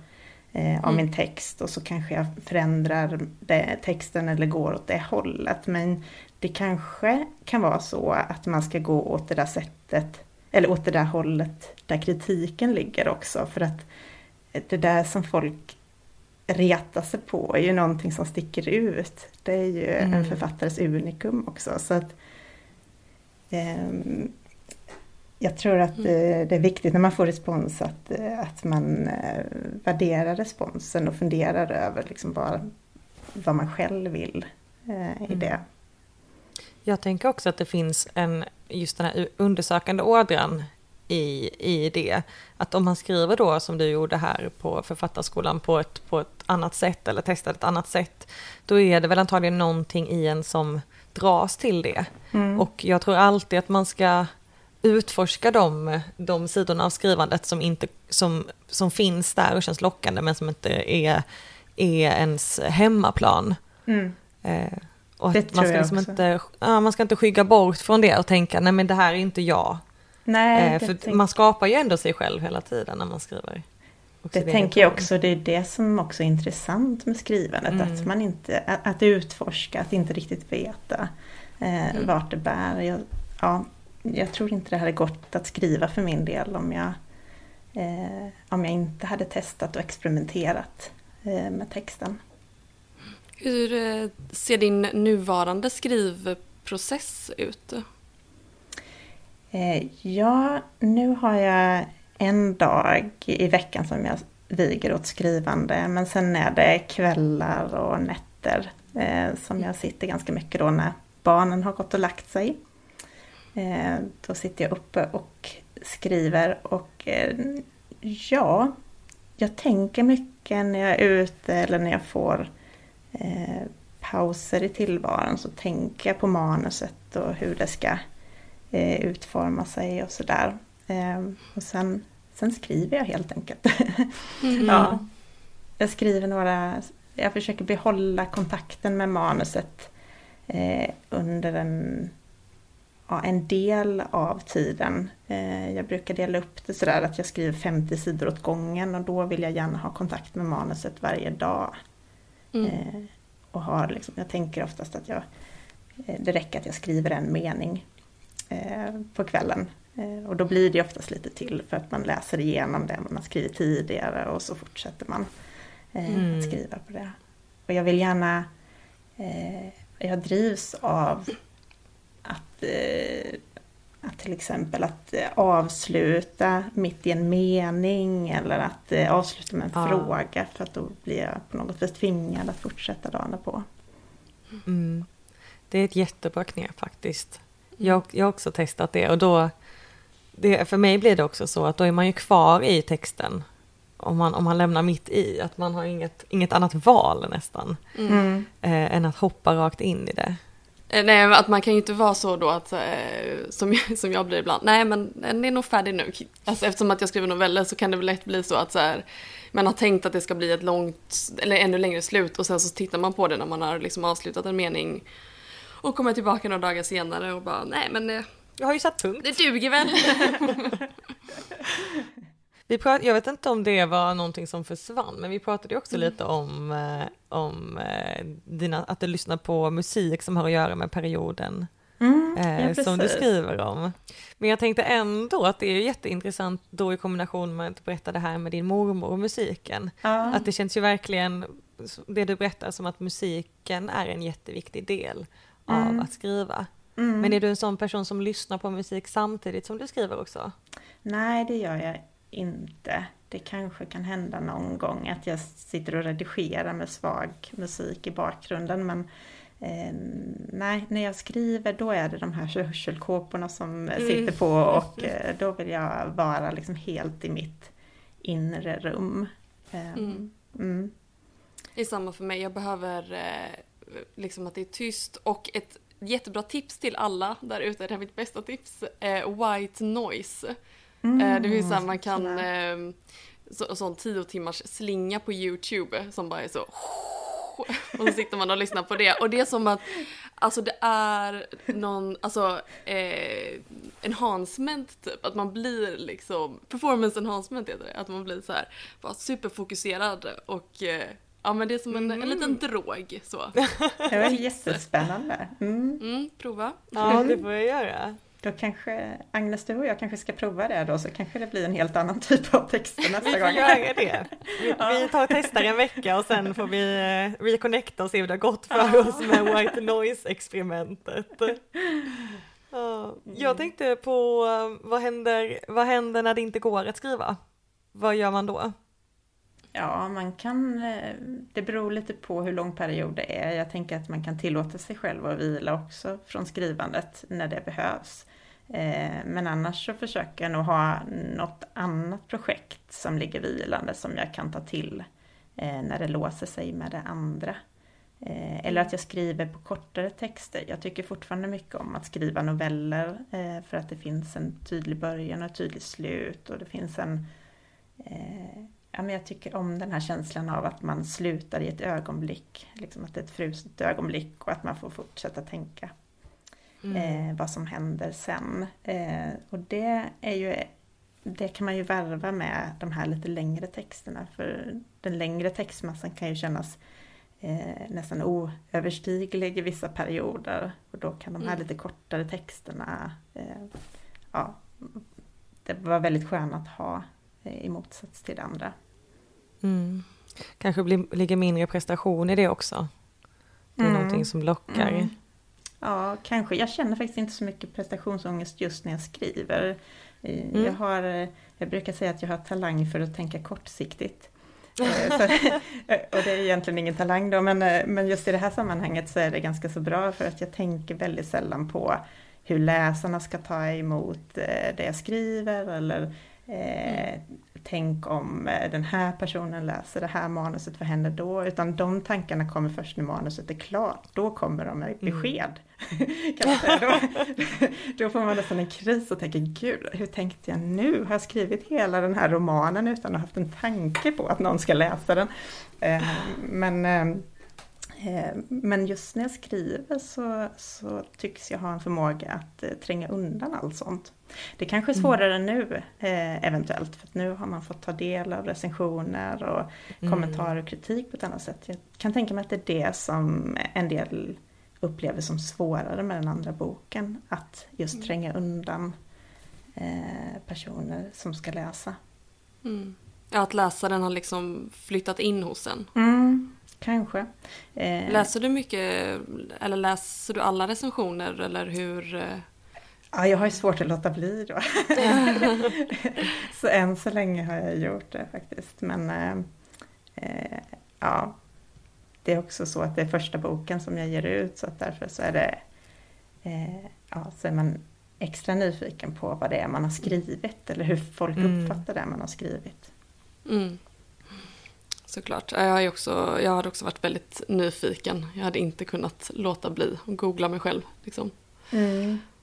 eh, av mm. min text och så kanske jag förändrar det, texten eller går åt det hållet. Men det kanske kan vara så att man ska gå åt det där sättet eller åt det där hållet där kritiken ligger också. För att det där som folk reta sig på är ju någonting som sticker ut. Det är ju mm. en författares unikum också. Så att, eh, jag tror att mm. det är viktigt när man får respons att, eh, att man eh, värderar responsen och funderar över liksom vad, vad man själv vill eh, i mm. det. Jag tänker också att det finns en, just den här undersökande ådran i, i det. Att om man skriver då som du gjorde här på författarskolan på ett, på ett annat sätt eller testar ett annat sätt, då är det väl antagligen någonting i en som dras till det. Mm. Och jag tror alltid att man ska utforska de, de sidorna av skrivandet som, inte, som, som finns där och känns lockande men som inte är, är ens hemmaplan. Mm. Eh, och det man ska liksom inte, ja, man ska inte skygga bort från det och tänka nej men det här är inte jag. Nej, eh, för tänk... man skapar ju ändå sig själv hela tiden när man skriver. Det tänker jag också, det är det som också är intressant med skrivandet, mm. att man inte, att utforska, att inte riktigt veta. eh, mm. vart det bär. Jag, ja, jag tror inte det hade gått att skriva för min del om jag, eh, om jag inte hade testat och experimenterat eh, med texten. Hur eh, ser din nuvarande skrivprocess ut? Eh, ja, nu har jag en dag i veckan som jag viger åt skrivande. Men sen är det kvällar och nätter eh, som jag sitter ganska mycket då när barnen har gått och lagt sig. Eh, då sitter jag uppe och skriver och ja, jag tänker mycket när jag är ute eller när jag får pauser i tillvaron så tänker jag på manuset och hur det ska eh, utforma sig och sådär. Eh, och sen, sen skriver jag helt enkelt. Mm. ja. Jag skriver några, jag försöker behålla kontakten med manuset eh, under en, ja, en del av tiden. Eh, jag brukar dela upp det sådär att jag skriver 50 sidor åt gången och då vill jag gärna ha kontakt med manuset varje dag. Mm. Eh, och har liksom, jag tänker oftast att jag, eh, det räcker att jag skriver en mening på kvällen. Och då blir det oftast lite till för att man läser igenom det man har skrivit tidigare och så fortsätter man mm. att skriva på det. Och jag vill gärna, jag drivs av att, att till exempel att avsluta mitt i en mening eller att avsluta med en ja. fråga för att då blir jag på något vis tvingad att fortsätta dagen på. Mm. Det är ett jättebra knep faktiskt. Jag, jag har också testat det och då, det, för mig blir det också så att då är man ju kvar i texten om man, om man lämnar mitt i, att man har inget, inget annat val nästan mm. eh, än att hoppa rakt in i det. Eh, nej, att man kan ju inte vara så då att, eh, som, jag, som jag blir ibland, nej men den är nog färdig nu. Alltså, eftersom att jag skriver noveller så kan det väl lätt bli så att så här, man har tänkt att det ska bli ett långt, eller ännu längre slut och sen så tittar man på det när man har liksom avslutat en mening och kommer tillbaka några dagar senare och bara, nej men det, jag har ju satt punkt. Det duger väl. Vi prat, jag vet inte om det var någonting som försvann, men vi pratade också mm. lite om, eh, om eh, dina, att du lyssnar på musik som har att göra med perioden mm, eh, ja, som du skriver om. Men jag tänkte ändå att det är jätteintressant då i kombination med att berätta det här med din mormor och musiken. Ja. Att det känns ju verkligen, det du berättar som att musiken är en jätteviktig del av mm. att skriva. Mm. Men är du en sån person som lyssnar på musik samtidigt som du skriver också? Nej, det gör jag inte. Det kanske kan hända någon gång att jag sitter och redigerar med svag musik i bakgrunden men eh, nej, när jag skriver då är det de här hörselkåporna som mm. sitter på och eh, då vill jag vara liksom helt i mitt inre rum. Eh, mm. Mm. Det är samma för mig, jag behöver eh, liksom att det är tyst. Och ett jättebra tips till alla där ute, det här är mitt bästa tips, white noise. Mm, eh, det finns så man kan, eh, så, sån tio timmars slinga på YouTube som bara är så och så sitter man och lyssnar på det. Och det är som att Alltså det är någon, alltså eh, enhancement typ, att man blir liksom, performance enhancement heter det, att man blir så här bara superfokuserad och eh, ja men det är som en, mm. en liten drog så. Det var jättespännande. Mm. Mm, prova. Ja det får jag göra. Då kanske Agnes, du och jag kanske ska prova det då så kanske det blir en helt annan typ av texter nästa gång. Vi får gång. göra det. Vi, vi tar och testar en vecka och sen får vi eh, reconnecta och se hur det har gått för oss med White Noise-experimentet. Jag tänkte på eh, vad händer, vad händer när det inte går att skriva? Vad gör man då? Ja, man kan, eh, det beror lite på hur lång period det är. Jag tänker att man kan tillåta sig själv att vila också från skrivandet när det behövs. Eh, men annars så försöker jag nog ha något annat projekt som ligger vilande som jag kan ta till eh, när det låser sig med det andra. Eller att jag skriver på kortare texter. Jag tycker fortfarande mycket om att skriva noveller för att det finns en tydlig början och ett tydligt slut och det finns en ja, men jag tycker om den här känslan av att man slutar i ett ögonblick, liksom att det är ett fruset ögonblick och att man får fortsätta tänka mm. eh, vad som händer sen. Eh, och det är ju det kan man ju värva med de här lite längre texterna för den längre textmassan kan ju kännas eh, nästan oöverstiglig i vissa perioder. Och då kan de här Mm. lite kortare texterna, eh, ja, det var väldigt skönt att ha eh, i motsats till det andra. Mm. Kanske blir, ligger mindre prestation i det också. Det är Mm. någonting som lockar. Mm. Ja, kanske. Jag känner faktiskt inte så mycket prestationsångest just när jag skriver. Eh, Mm. Jag, har, eh, jag brukar säga att jag har talang för att tänka kortsiktigt. Eh, så, och det är egentligen ingen talang då, men, men just i det här sammanhanget så är det ganska så bra för att jag tänker väldigt sällan på hur läsarna ska ta emot det jag skriver eller eh, tänk om eh, den här personen läser det här manuset, vad händer då? Utan de tankarna kommer först när manuset är klart, då kommer de med besked. kan man säga. Då, då får man nästan en kris och tänker, gud, hur tänkte jag nu? Har jag skrivit hela den här romanen utan att ha haft en tanke på att någon ska läsa den? Eh, Men Men just när jag skriver så, så tycks jag ha en förmåga att eh, tränga undan allt sånt. Det kanske är svårare nu eh, eventuellt, för att nu har man fått ta del av recensioner och Mm. kommentarer och kritik på ett annat sätt. Jag kan tänka mig att det är det som en del upplever som svårare med den andra boken. Att just tränga undan eh, personer som ska läsa. Mm. Ja, att läsaren har liksom flyttat in hos en. Mm, kanske. Eh, Läser du mycket, eller läser du alla recensioner eller hur? eh? Ja, jag har ju svårt att låta bli då. så än så länge har jag gjort det faktiskt. Men eh, eh, ja, det är också så att det är första boken som jag ger ut så att därför så är det eh, ja, så är man extra nyfiken på vad det är man har skrivit eller hur folk Mm. uppfattar det man har skrivit. Mm. Såklart. Jag, har ju också, jag hade också varit väldigt nyfiken. Jag hade inte kunnat låta bli att googla mig själv. Liksom.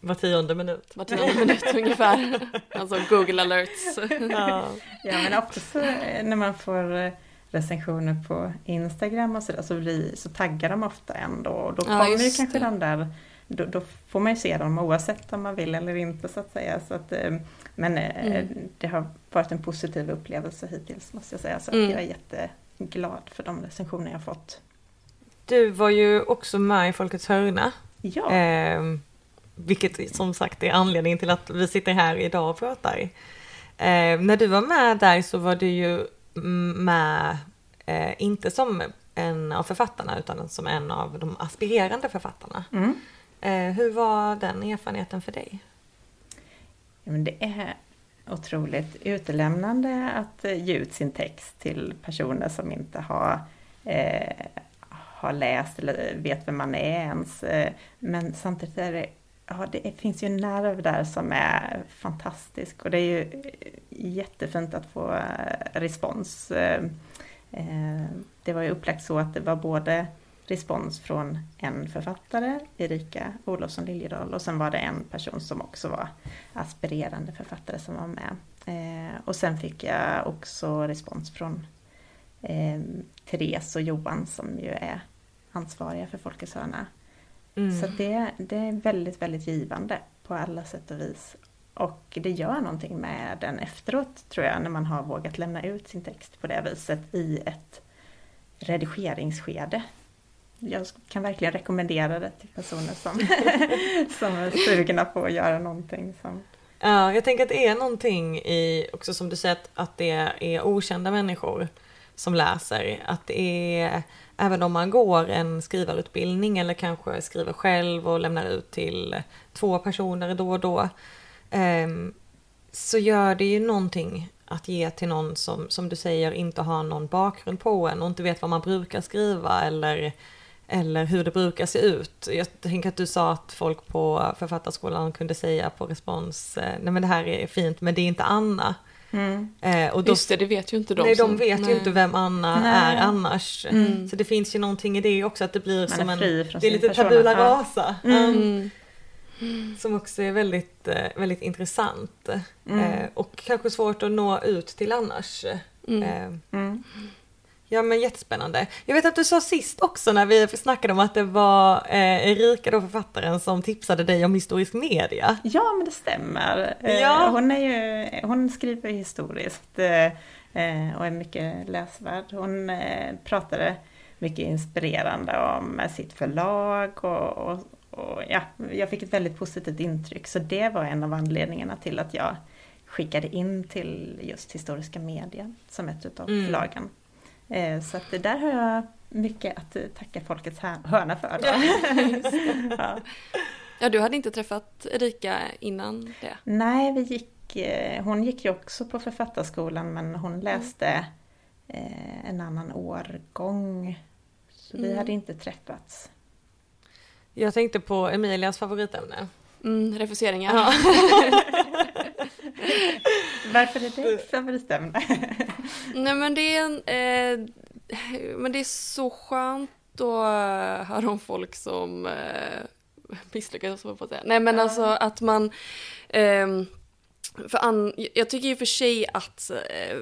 Var tionde minut. Var tionde minut ungefär. Alltså Google alerts. Ja. Ja men ofta så eh, när man får eh, recensioner på Instagram och sådär så, blir, så taggar de ofta ändå och då Ja, kommer ju just kanske det. de där då, då får man ju se dem oavsett om man vill eller inte så att säga. Så att, eh, men Mm. det har varit en positiv upplevelse hittills måste jag säga. Så Mm. jag är jätteglad för de recensioner jag fått. Du var ju också med i Folkets hörna. Ja, Eh, vilket som sagt är anledningen till att vi sitter här idag och pratar. Eh, när du var med där så var du ju med, eh, inte som en av författarna utan som en av de aspirerande författarna. mm. Eh, hur var den erfarenheten för dig? Ja, men det är otroligt utelämnande att eh, ge ut sin text till personer som inte har, eh, har läst eller vet vem man är ens. Eh, men samtidigt är det, ja, det finns ju en nerv där som är fantastisk och det är ju eh, jättefint att få respons. Eh, Det var ju upplagt så att det var både respons från en författare, Erika Olofsson Liljedahl, och sen var det en person som också var aspirerande författare som var med. Eh, och sen fick jag också respons från eh, Therese och Johan som ju är ansvariga för Folkets hörna. Mm. Så det, det är väldigt, väldigt givande på alla sätt och vis. Och det gör någonting med den efteråt tror jag, när man har vågat lämna ut sin text på det viset i ett redigeringsskede. Jag kan verkligen rekommendera det till personer som, som är sugna på att göra någonting som Ja, jag tänker att det är någonting i, också som du säger, att, det är okända människor som läser. Att det är, även om man går en skrivarutbildning eller kanske skriver själv och lämnar ut till två personer då och då. eh, så gör det ju någonting att ge till någon som, som du säger, inte har någon bakgrund på en och inte vet vad man brukar skriva eller eller hur det brukar se ut. Jag tänker att du sa att folk på författarskolan kunde säga på respons, eh, nej men det här är fint men det är inte Anna. Eh, och då, Just det, det vet ju inte de. nej, de som- vet nej. ju inte vem Anna Nej. är annars. Mm. Så det finns ju någonting i det också, att det blir Man som är en... Det är lite persona. tabula rasa. Mm. Mm. Som också är väldigt, eh, väldigt intressant. Mm. Och kanske svårt att nå ut till annars. Eh. Ja men jättespännande. Jag vet att du sa sist också när vi snackade om att det var eh, Erika då författaren som tipsade dig om historisk media. Ja, men det stämmer. Eh, Ja. Hon, är ju, hon skriver historiskt eh, eh, och är mycket läsvärd. Hon eh, pratade mycket inspirerande om sitt förlag och, och, och, ja, jag fick ett väldigt positivt intryck. Så det var en av anledningarna till att jag skickade in till just historiska media som ett utav mm. förlagen. Eh, så att det där har jag mycket att tacka Folkets hörna för. Då. ja. ja, du hade inte träffat Erika innan det? Nej, vi gick, eh, hon gick ju också på Författarskolan men hon läste mm. en annan årgång. Så mm. vi hade inte träffats. Jag tänkte på Emilias favoritämne. Mm, refuseringar. Ja. Varför är det favoritämne? Nej men det är en, eh, men det är så skönt att höra om folk som eh, misslyckas, så på att säga. Nej men alltså att man eh, för an, jag tycker ju för sig att eh,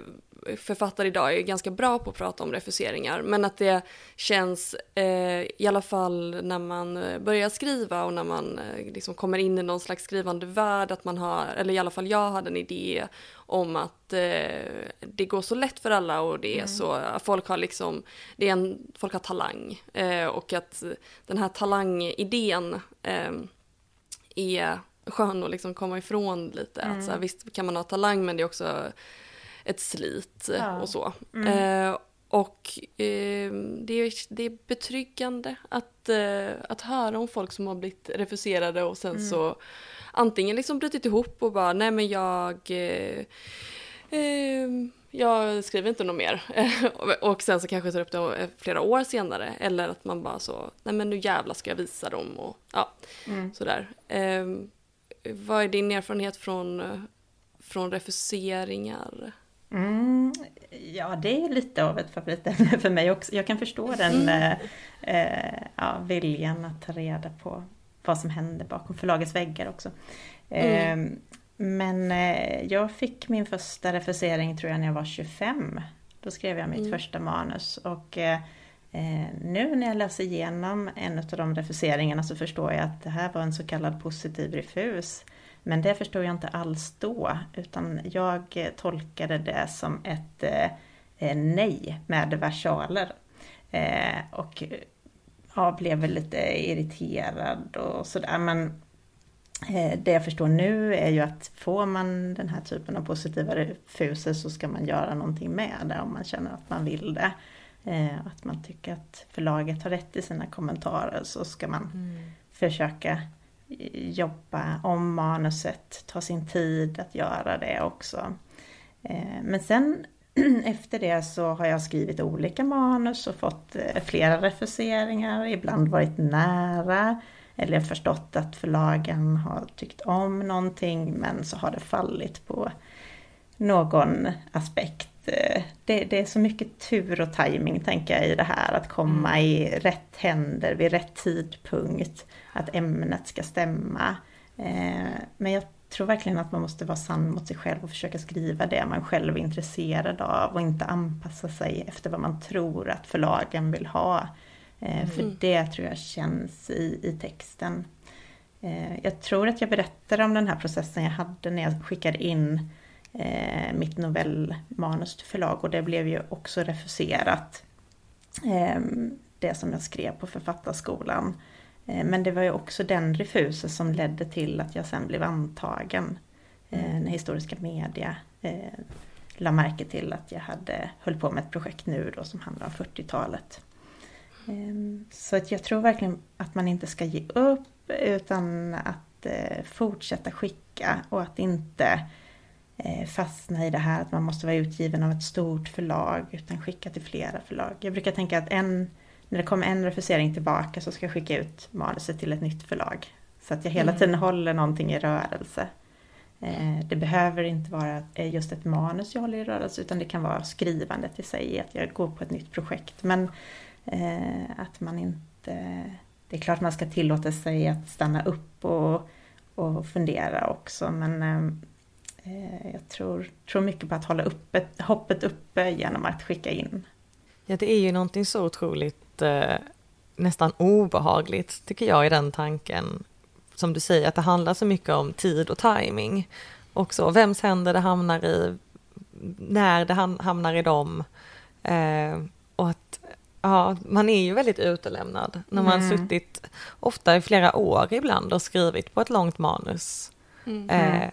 författare idag är ganska bra på att prata om refuseringar, men att det känns, eh, i alla fall när man eh, börjar skriva och när man eh, liksom kommer in i någon slags skrivande värld, att man har, eller i alla fall jag hade en idé om att eh, det går så lätt för alla och det är mm. så, folk har liksom, det är en, folk har talang och att den här talangidén är skön att liksom komma ifrån lite. Mm. Att så här, visst kan man ha talang men det är också ett slit ja. och så. Mm. Eh, och eh, det, är, det är betryggande att, eh, att höra om folk som har blivit refuserade och sen mm. så antingen liksom brutit ihop och bara nej men jag eh, eh, jag skriver inte något mer. och sen så kanske tar upp det flera år senare. Eller att man bara så, nej men nu jävlar ska jag visa dem och ja, mm. sådär. Eh, vad är din erfarenhet från, från refuseringar? Mm, ja, det är lite av ett favoritämne för mig också. Jag kan förstå den mm. eh, ja, viljan att ta reda på vad som händer bakom förlagets väggar också. Mm. Eh, men eh, jag fick min första refusering tror jag när jag var 25. Då skrev jag mitt mm. första manus och eh, eh, Eh, nu när jag läser igenom en av de refuseringarna så förstår jag att det här var en så kallad positiv refus. Men det förstod jag inte alls då, utan jag tolkade det som ett eh, eh, nej med versaler. Och ja, blev väl lite irriterad och sådär. Men det jag förstår nu är ju att får man den här typen av positiva refuser så ska man göra någonting med det om man känner att man vill det. Eh, att man tycker att förlaget har rätt i sina kommentarer så ska man mm. försöka jobba om manuset, ta sin tid att göra det också. Eh, men sen efter det så har jag skrivit olika manus och fått eh, flera refuseringar, ibland varit nära eller förstått att förlagen har tyckt om någonting men så har det fallit på någon aspekt. Eh, det, det är så mycket tur och timing tänker jag i det här, att komma mm. i rätt händer vid rätt tidpunkt att ämnet ska stämma. Eh, men jag tror verkligen att man måste vara sann mot sig själv och försöka skriva det man själv är intresserad av och inte anpassa sig efter vad man tror att förlagen vill ha. Eh, mm. För det tror jag känns i, i texten. Jag tror att jag berättade om den här processen jag hade när jag skickade in mitt novellmanus till förlag och det blev ju också refuserat. Det som jag skrev på Författarskolan. Eh, men det var ju också den refusen som ledde till att jag sen blev antagen. Eh, mm. När Historiska Media eh, la märke till att jag hade höll på med ett projekt nu då som handlar om 40-talet. Ehm, så att jag tror verkligen att man inte ska ge upp utan att fortsätta skicka och att inte fastna i det här att man måste vara utgiven av ett stort förlag utan skicka till flera förlag. Jag brukar tänka att en när det kommer en refusering tillbaka så ska jag skicka ut manuset till ett nytt förlag. Så att jag hela mm. tiden håller någonting i rörelse. Eh, det behöver inte vara eh, just ett manus jag håller i rörelse utan det kan vara skrivandet i sig, att jag går på ett nytt projekt. Men eh, att man inte... Det är klart man ska tillåta sig att stanna upp och, och fundera också men jag tror, tror mycket på att hålla uppe, hoppet uppe genom att skicka in. Ja, det är ju någonting så otroligt eh, nästan obehagligt, tycker jag, i den tanken. Som du säger, att det handlar så mycket om tid och timing. Och så, vems händer det hamnar i, när det hamnar i dem. Eh, och att ja, man är ju väldigt utelämnad när man Mm. suttit ofta i flera år ibland och skrivit på ett långt manus. Mm. Eh,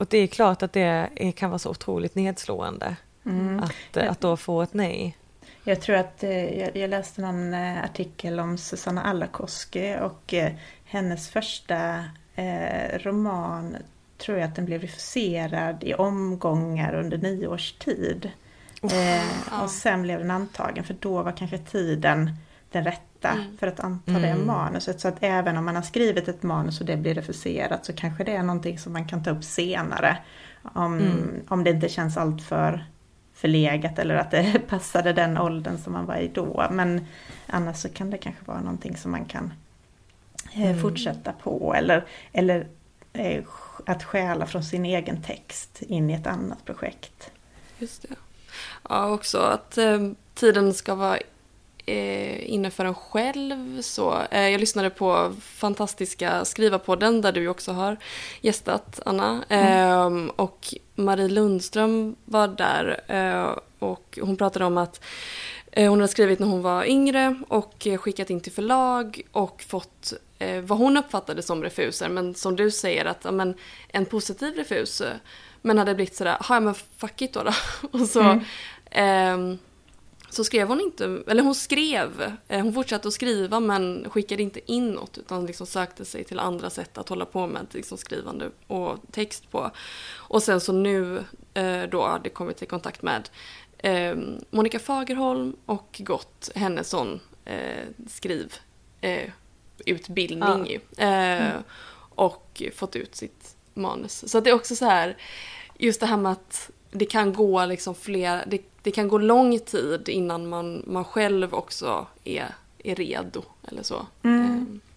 och det är klart att det är, kan vara så otroligt nedslående Mm. att, eh, att då få ett nej. Jag tror att eh, jag, jag läste någon eh, artikel om Susanna Alakoski och hennes första eh, roman tror jag att den blev refuserad i omgångar under nio års tid. Eh, Ja. och sen blev den antagen för då var kanske tiden den rätta Mm. för att anta det Mm. manuset. Så att även om man har skrivit ett manus och det blir refuserat så kanske det är någonting som man kan ta upp senare. Om, Mm. om det inte känns alltför förlegat eller att det passade den åldern som man var i då. Men annars så kan det kanske vara någonting som man kan eh, Mm. fortsätta på eller, eller eh, att stjäla från sin egen text in i ett annat projekt. Just det. Ja, också att eh, tiden ska vara eh, inne för en själv. Så, eh, jag lyssnade på fantastiska Skriva-podden där du också har gästat, Anna. Eh, och Marie Lundström var där eh, och hon pratade om att eh, hon hade skrivit när hon var yngre och eh, skickat in till förlag och fått vad hon uppfattade som refuser. Men som du säger att ja, men, en positiv refus men hade blivit sådär, ja men fuck it då. då. Och så, Mm. Ehm, så skrev hon inte, eller hon skrev, eh, hon fortsatte att skriva men skickade inte in något utan liksom sökte sig till andra sätt att hålla på med liksom skrivande och text på. Och sen så nu eh, då hade jag kommit i kontakt med eh, Monica Fagerholm och gått hennes sån eh, skriv utbildning ju. Eh, Och fått ut sitt manus. Så det är också så här, just det här med att det kan gå liksom fler, det, det kan gå lång tid innan man, man själv också är, är redo eller så. Mm. Eh,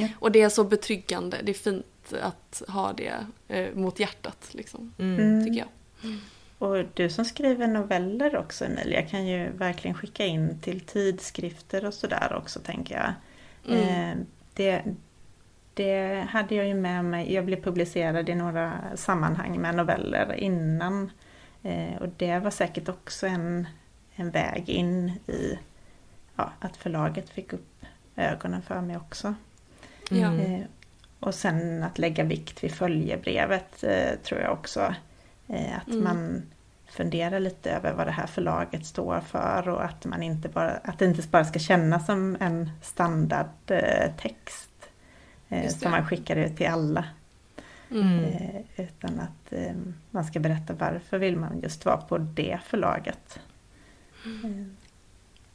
Ja. Och det är så betryggande, det är fint att ha det eh, mot hjärtat liksom, Mm. tycker jag. Och du som skriver noveller också Emilia kan ju verkligen skicka in till tidskrifter och sådär också tänker jag. Mm. Eh, det, det hade jag ju med mig, jag blev publicerad i några sammanhang med noveller innan. Eh, och det var säkert också en, en väg in i ja, att förlaget fick upp ögonen för mig också. Mm. Eh, och sen att lägga vikt vid följebrevet eh, tror jag också. Eh, att Mm. man funderar lite över vad det här förlaget står för och att, man inte bara, att det inte bara ska kännas som en standardtext eh, som man skickar ut till alla. Mm. Eh, utan att eh, man ska berätta varför vill man just vara på det förlaget. Eh,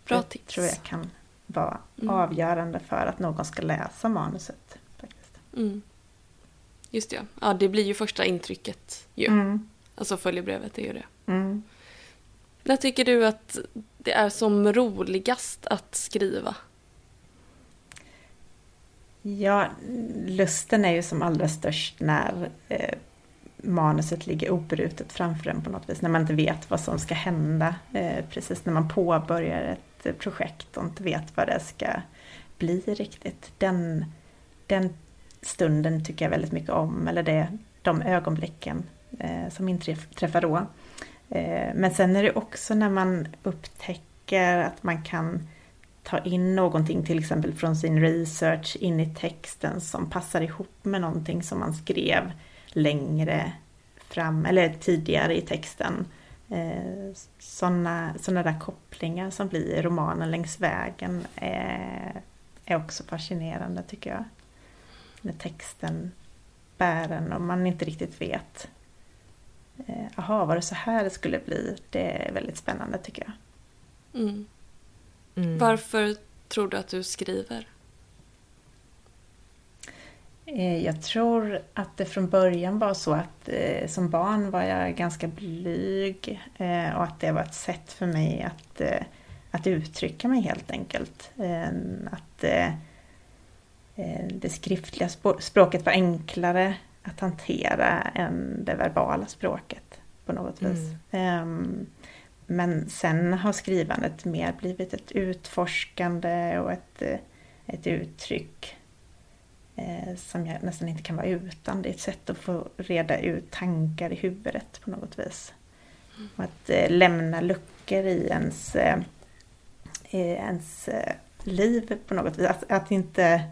Bra det tips. tror jag kan vara Mm. avgörande för att någon ska läsa manuset. Faktiskt. Mm. Just det, ja det blir ju första intrycket ju. Mm. Alltså följebrevet är ju det. Mm. När tycker du att det är som roligast att skriva? Ja, lusten är ju som allra störst när eh, manuset ligger obrutet framför en på något vis. När man inte vet vad som ska hända. Eh, precis när man påbörjar ett eh, projekt och inte vet vad det ska bli riktigt. Den, den stunden tycker jag väldigt mycket om. Eller det, de ögonblicken eh, som inträffar då. Eh, men sen är det också när man upptäcker att man kan ta in någonting till exempel från sin research in i texten som passar ihop med någonting som man skrev längre fram eller tidigare i texten. Eh, Sådana såna där kopplingar som blir i romanen längs vägen är, är också fascinerande tycker jag. När texten bär en och man inte riktigt vet. Eh, Jaha, var det så här det skulle bli? Det är väldigt spännande tycker jag. Mm. Mm. Varför tror du att du skriver? Eh, Jag tror att det från början var så att eh, som barn var jag ganska blyg eh, och att det var ett sätt för mig att, eh, att uttrycka mig helt enkelt. Eh, Att eh, eh, det skriftliga språket var enklare att hantera än det verbala språket på något vis. Ehm, Men sen har skrivandet mer blivit ett utforskande och ett, eh, ett uttryck eh, som jag nästan inte kan vara utan. Det är ett sätt att få reda ut tankar i huvudet på något vis. Och att eh, lämna luckor i ens, eh, ens liv på något vis. Att, att inte...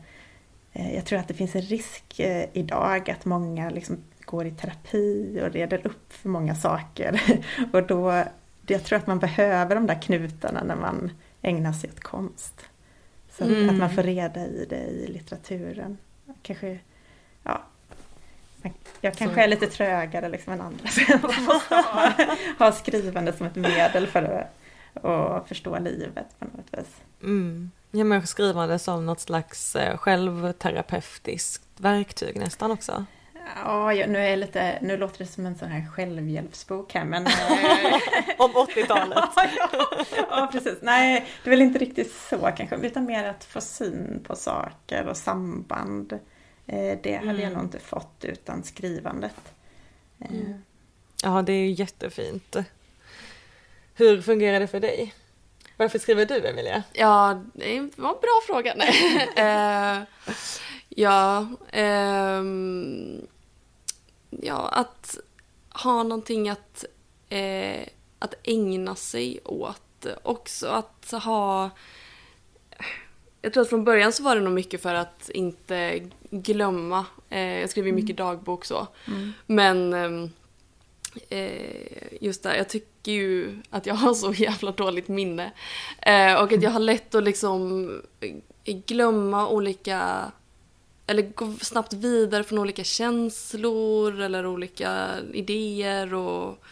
Jag tror att det finns en risk idag att många liksom går i terapi och reder upp för många saker. och då, jag tror att man behöver de där knutarna när man ägnar sig åt konst. Så mm. att man får reda i det i litteraturen. Kanske, ja, jag kanske så. är lite trögare liksom än andra. Så jag måste ha, ha skrivande som ett medel för att, att förstå livet på något vis. Mm. Ja, men skrivande som något slags eh, självterapeutiskt verktyg nästan också. Ja, nu, är lite, nu låter det som en sån här självhjälpsbok här men... Om 80-talet. ja, ja, precis. Nej, det är väl inte riktigt så kanske, utan mer att få syn på saker och samband. Eh, det hade mm. jag nog inte fått utan skrivandet. Eh. Mm. Ja, det är ju jättefint. Hur fungerar det för dig? Varför skriver du, Emilia? Ja, det var en bra fråga. Nej. uh, ja, um, ja, att ha någonting att, uh, att ägna sig åt. Också att ha jag tror att från början så var det nog mycket för att inte glömma. Eh, jag skrev ju mycket mm. dagbok så. Mm. Men ehm, eh, just där, jag tycker ju att jag har så jävla dåligt minne. Eh, och att jag har lätt att liksom eh, glömma olika eller gå snabbt vidare från olika känslor eller olika idéer och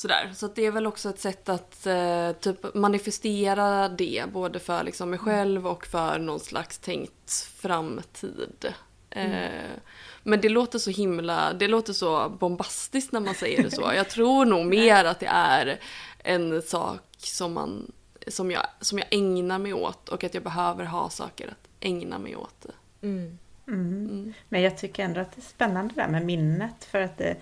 Sådär. Så det är väl också ett sätt att eh, typ manifestera det både för liksom, mig själv och för någon slags tänkt framtid. Mm. Eh, men det låter så himla, det låter så bombastiskt när man säger det så. Jag tror nog mer att det är en sak som, man, som, jag, som jag ägnar mig åt och att jag behöver ha saker att ägna mig åt. Mm. Mm. mm. Men jag tycker ändå att det är spännande det där med minnet för att det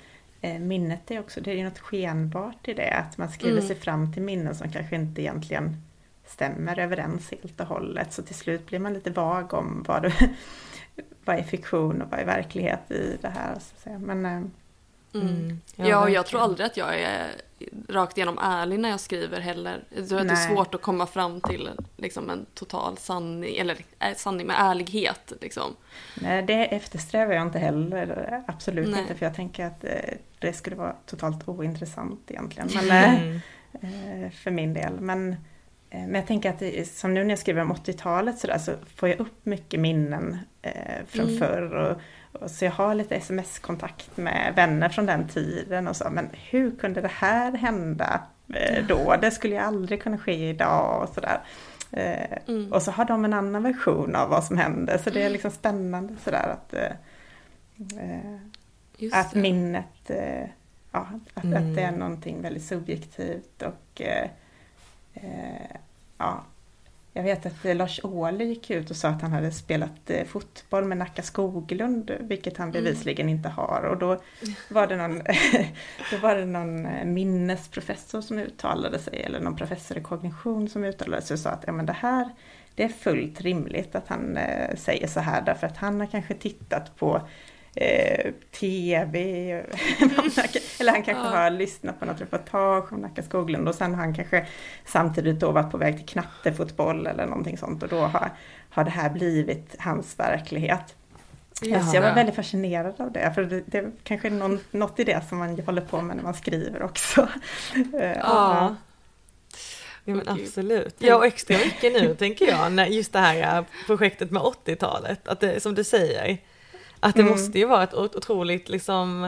Eh, minnet är också, det är något skenbart i det, att man skriver mm. sig fram till minnen som kanske inte egentligen stämmer överens helt och hållet. Så till slut blir man lite vag om vad, vad är fiktion och vad är verklighet i det här. Så Men, eh. Mm. Ja, och jag tror aldrig att jag är rakt igenom ärlig när jag skriver heller. Det är svårt att komma fram till liksom, en total sanning, eller äh, sanning med ärlighet. Liksom. Nej, det eftersträvar jag inte heller. Absolut Nej. inte, för jag tänker att eh, det skulle vara totalt ointressant egentligen. Men, mm. eh, för min del. Men, eh, men jag tänker att som nu när jag skriver om 80-talet så, där, så får jag upp mycket minnen eh, från mm. förr. Och, så jag har lite sms-kontakt med vänner från den tiden och så, men hur kunde det här hända eh, då? Det skulle ju aldrig kunna ske idag och sådär. Eh, mm. Och så har de en annan version av vad som hände, så det är liksom spännande sådär att, eh, att minnet, ja, att, mm. att det är någonting väldigt subjektivt och ja, jag vet att Lars Ohly gick ut och sa att han hade spelat eh, fotboll med Nacka Skoglund, vilket han mm. bevisligen inte har. Och då var det någon, då var det någon eh, minnesprofessor som uttalade sig, eller någon professor i kognition som uttalade sig och sa att ja, men det här det är fullt rimligt att han eh, säger så här därför att han har kanske tittat på eh, tv. eller han kanske ja. har lyssnat på något reportage om Nacka Skoglund och sen har han kanske samtidigt då varit på väg till knattefotboll eller någonting sånt och då har, har det här blivit hans verklighet. Ja, så jag var väldigt fascinerad av det, för det, det kanske är någon, något i det som man håller på med när man skriver också. Eh, ja. Ja men absolut. Ja och extra mycket nu tänker jag, när just det här projektet med 80-talet, att det som du säger, att det mm. måste ju vara ett otroligt liksom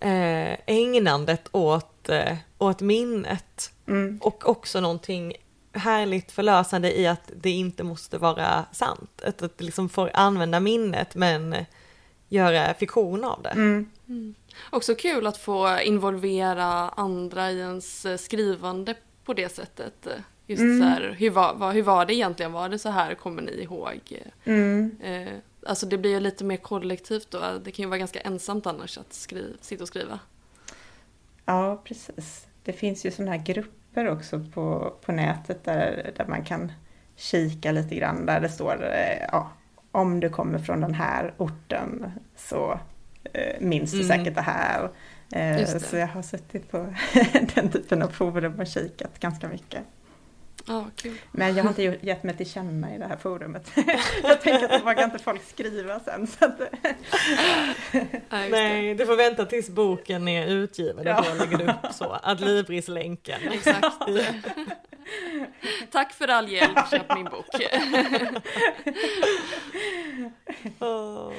eh, ägnandet åt, eh, åt minnet. Mm. Och också någonting härligt förlösande i att det inte måste vara sant. Att, att liksom får använda minnet men göra fiktion av det. Mm. Mm. Också kul att få involvera andra i ens skrivande på det sättet. Just mm. så här, hur var, hur var det egentligen? Var det så här? Kommer ni ihåg? Mm. Eh, Alltså det blir ju lite mer kollektivt då. Det kan ju vara ganska ensamt annars att skriva, sitta och skriva. Ja, precis. Det finns ju sådana här grupper också på, på nätet där, där man kan kika lite grann där det står eh, ja, om du kommer från den här orten så eh, minns du mm. säkert det här. Eh, så jag har suttit på den typen av forum och kikat ganska mycket. Ja, kul. Men jag har inte gett mig till känna i det här forumet. jag tänker att då vågar inte folk skriva sen. Så att... Nej, du får vänta tills boken är utgiven. Ja. Då lägger du upp så, Adlibris-länken. Exakt. Tack för all hjälp, köp min bok. oh.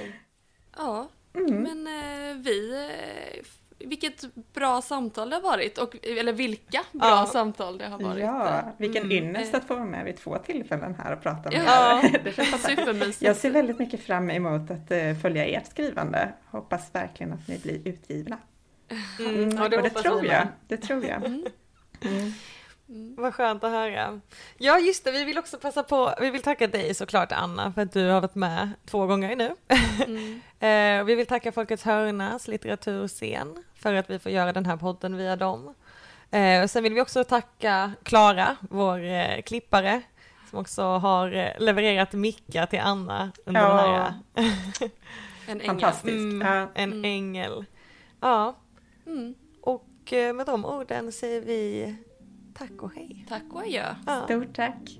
Ja, mm. men eh, vi eh, vilket bra samtal det har varit, och, eller vilka bra ja. samtal det har varit. Ja, vilken mm. ynnest att få vara med vid två tillfällen här och prata med ja. er. Det Supermysigt. Jag ser väldigt mycket fram emot att uh, följa ert skrivande. Hoppas verkligen att ni blir utgivna. Mm. Mm. Ja, det, och det tror jag. Det tror jag. Mm. mm. Mm. Vad skönt att höra. Ja just det, vi vill också passa på, vi vill tacka dig såklart Anna för att du har varit med två gånger nu. Mm. eh, vi vill tacka Folkets Hörnas litteraturscen för att vi får göra den här podden via dem. Eh, sen vill vi också tacka Klara, vår eh, klippare, som också har eh, levererat mickar till Anna under ja. den här... en ängel. Fantastisk. Mm, ja. En mm. ängel. Ja. Mm. Och eh, med de orden säger vi Tack och hej. Tack och adjö. Ja. Stort tack.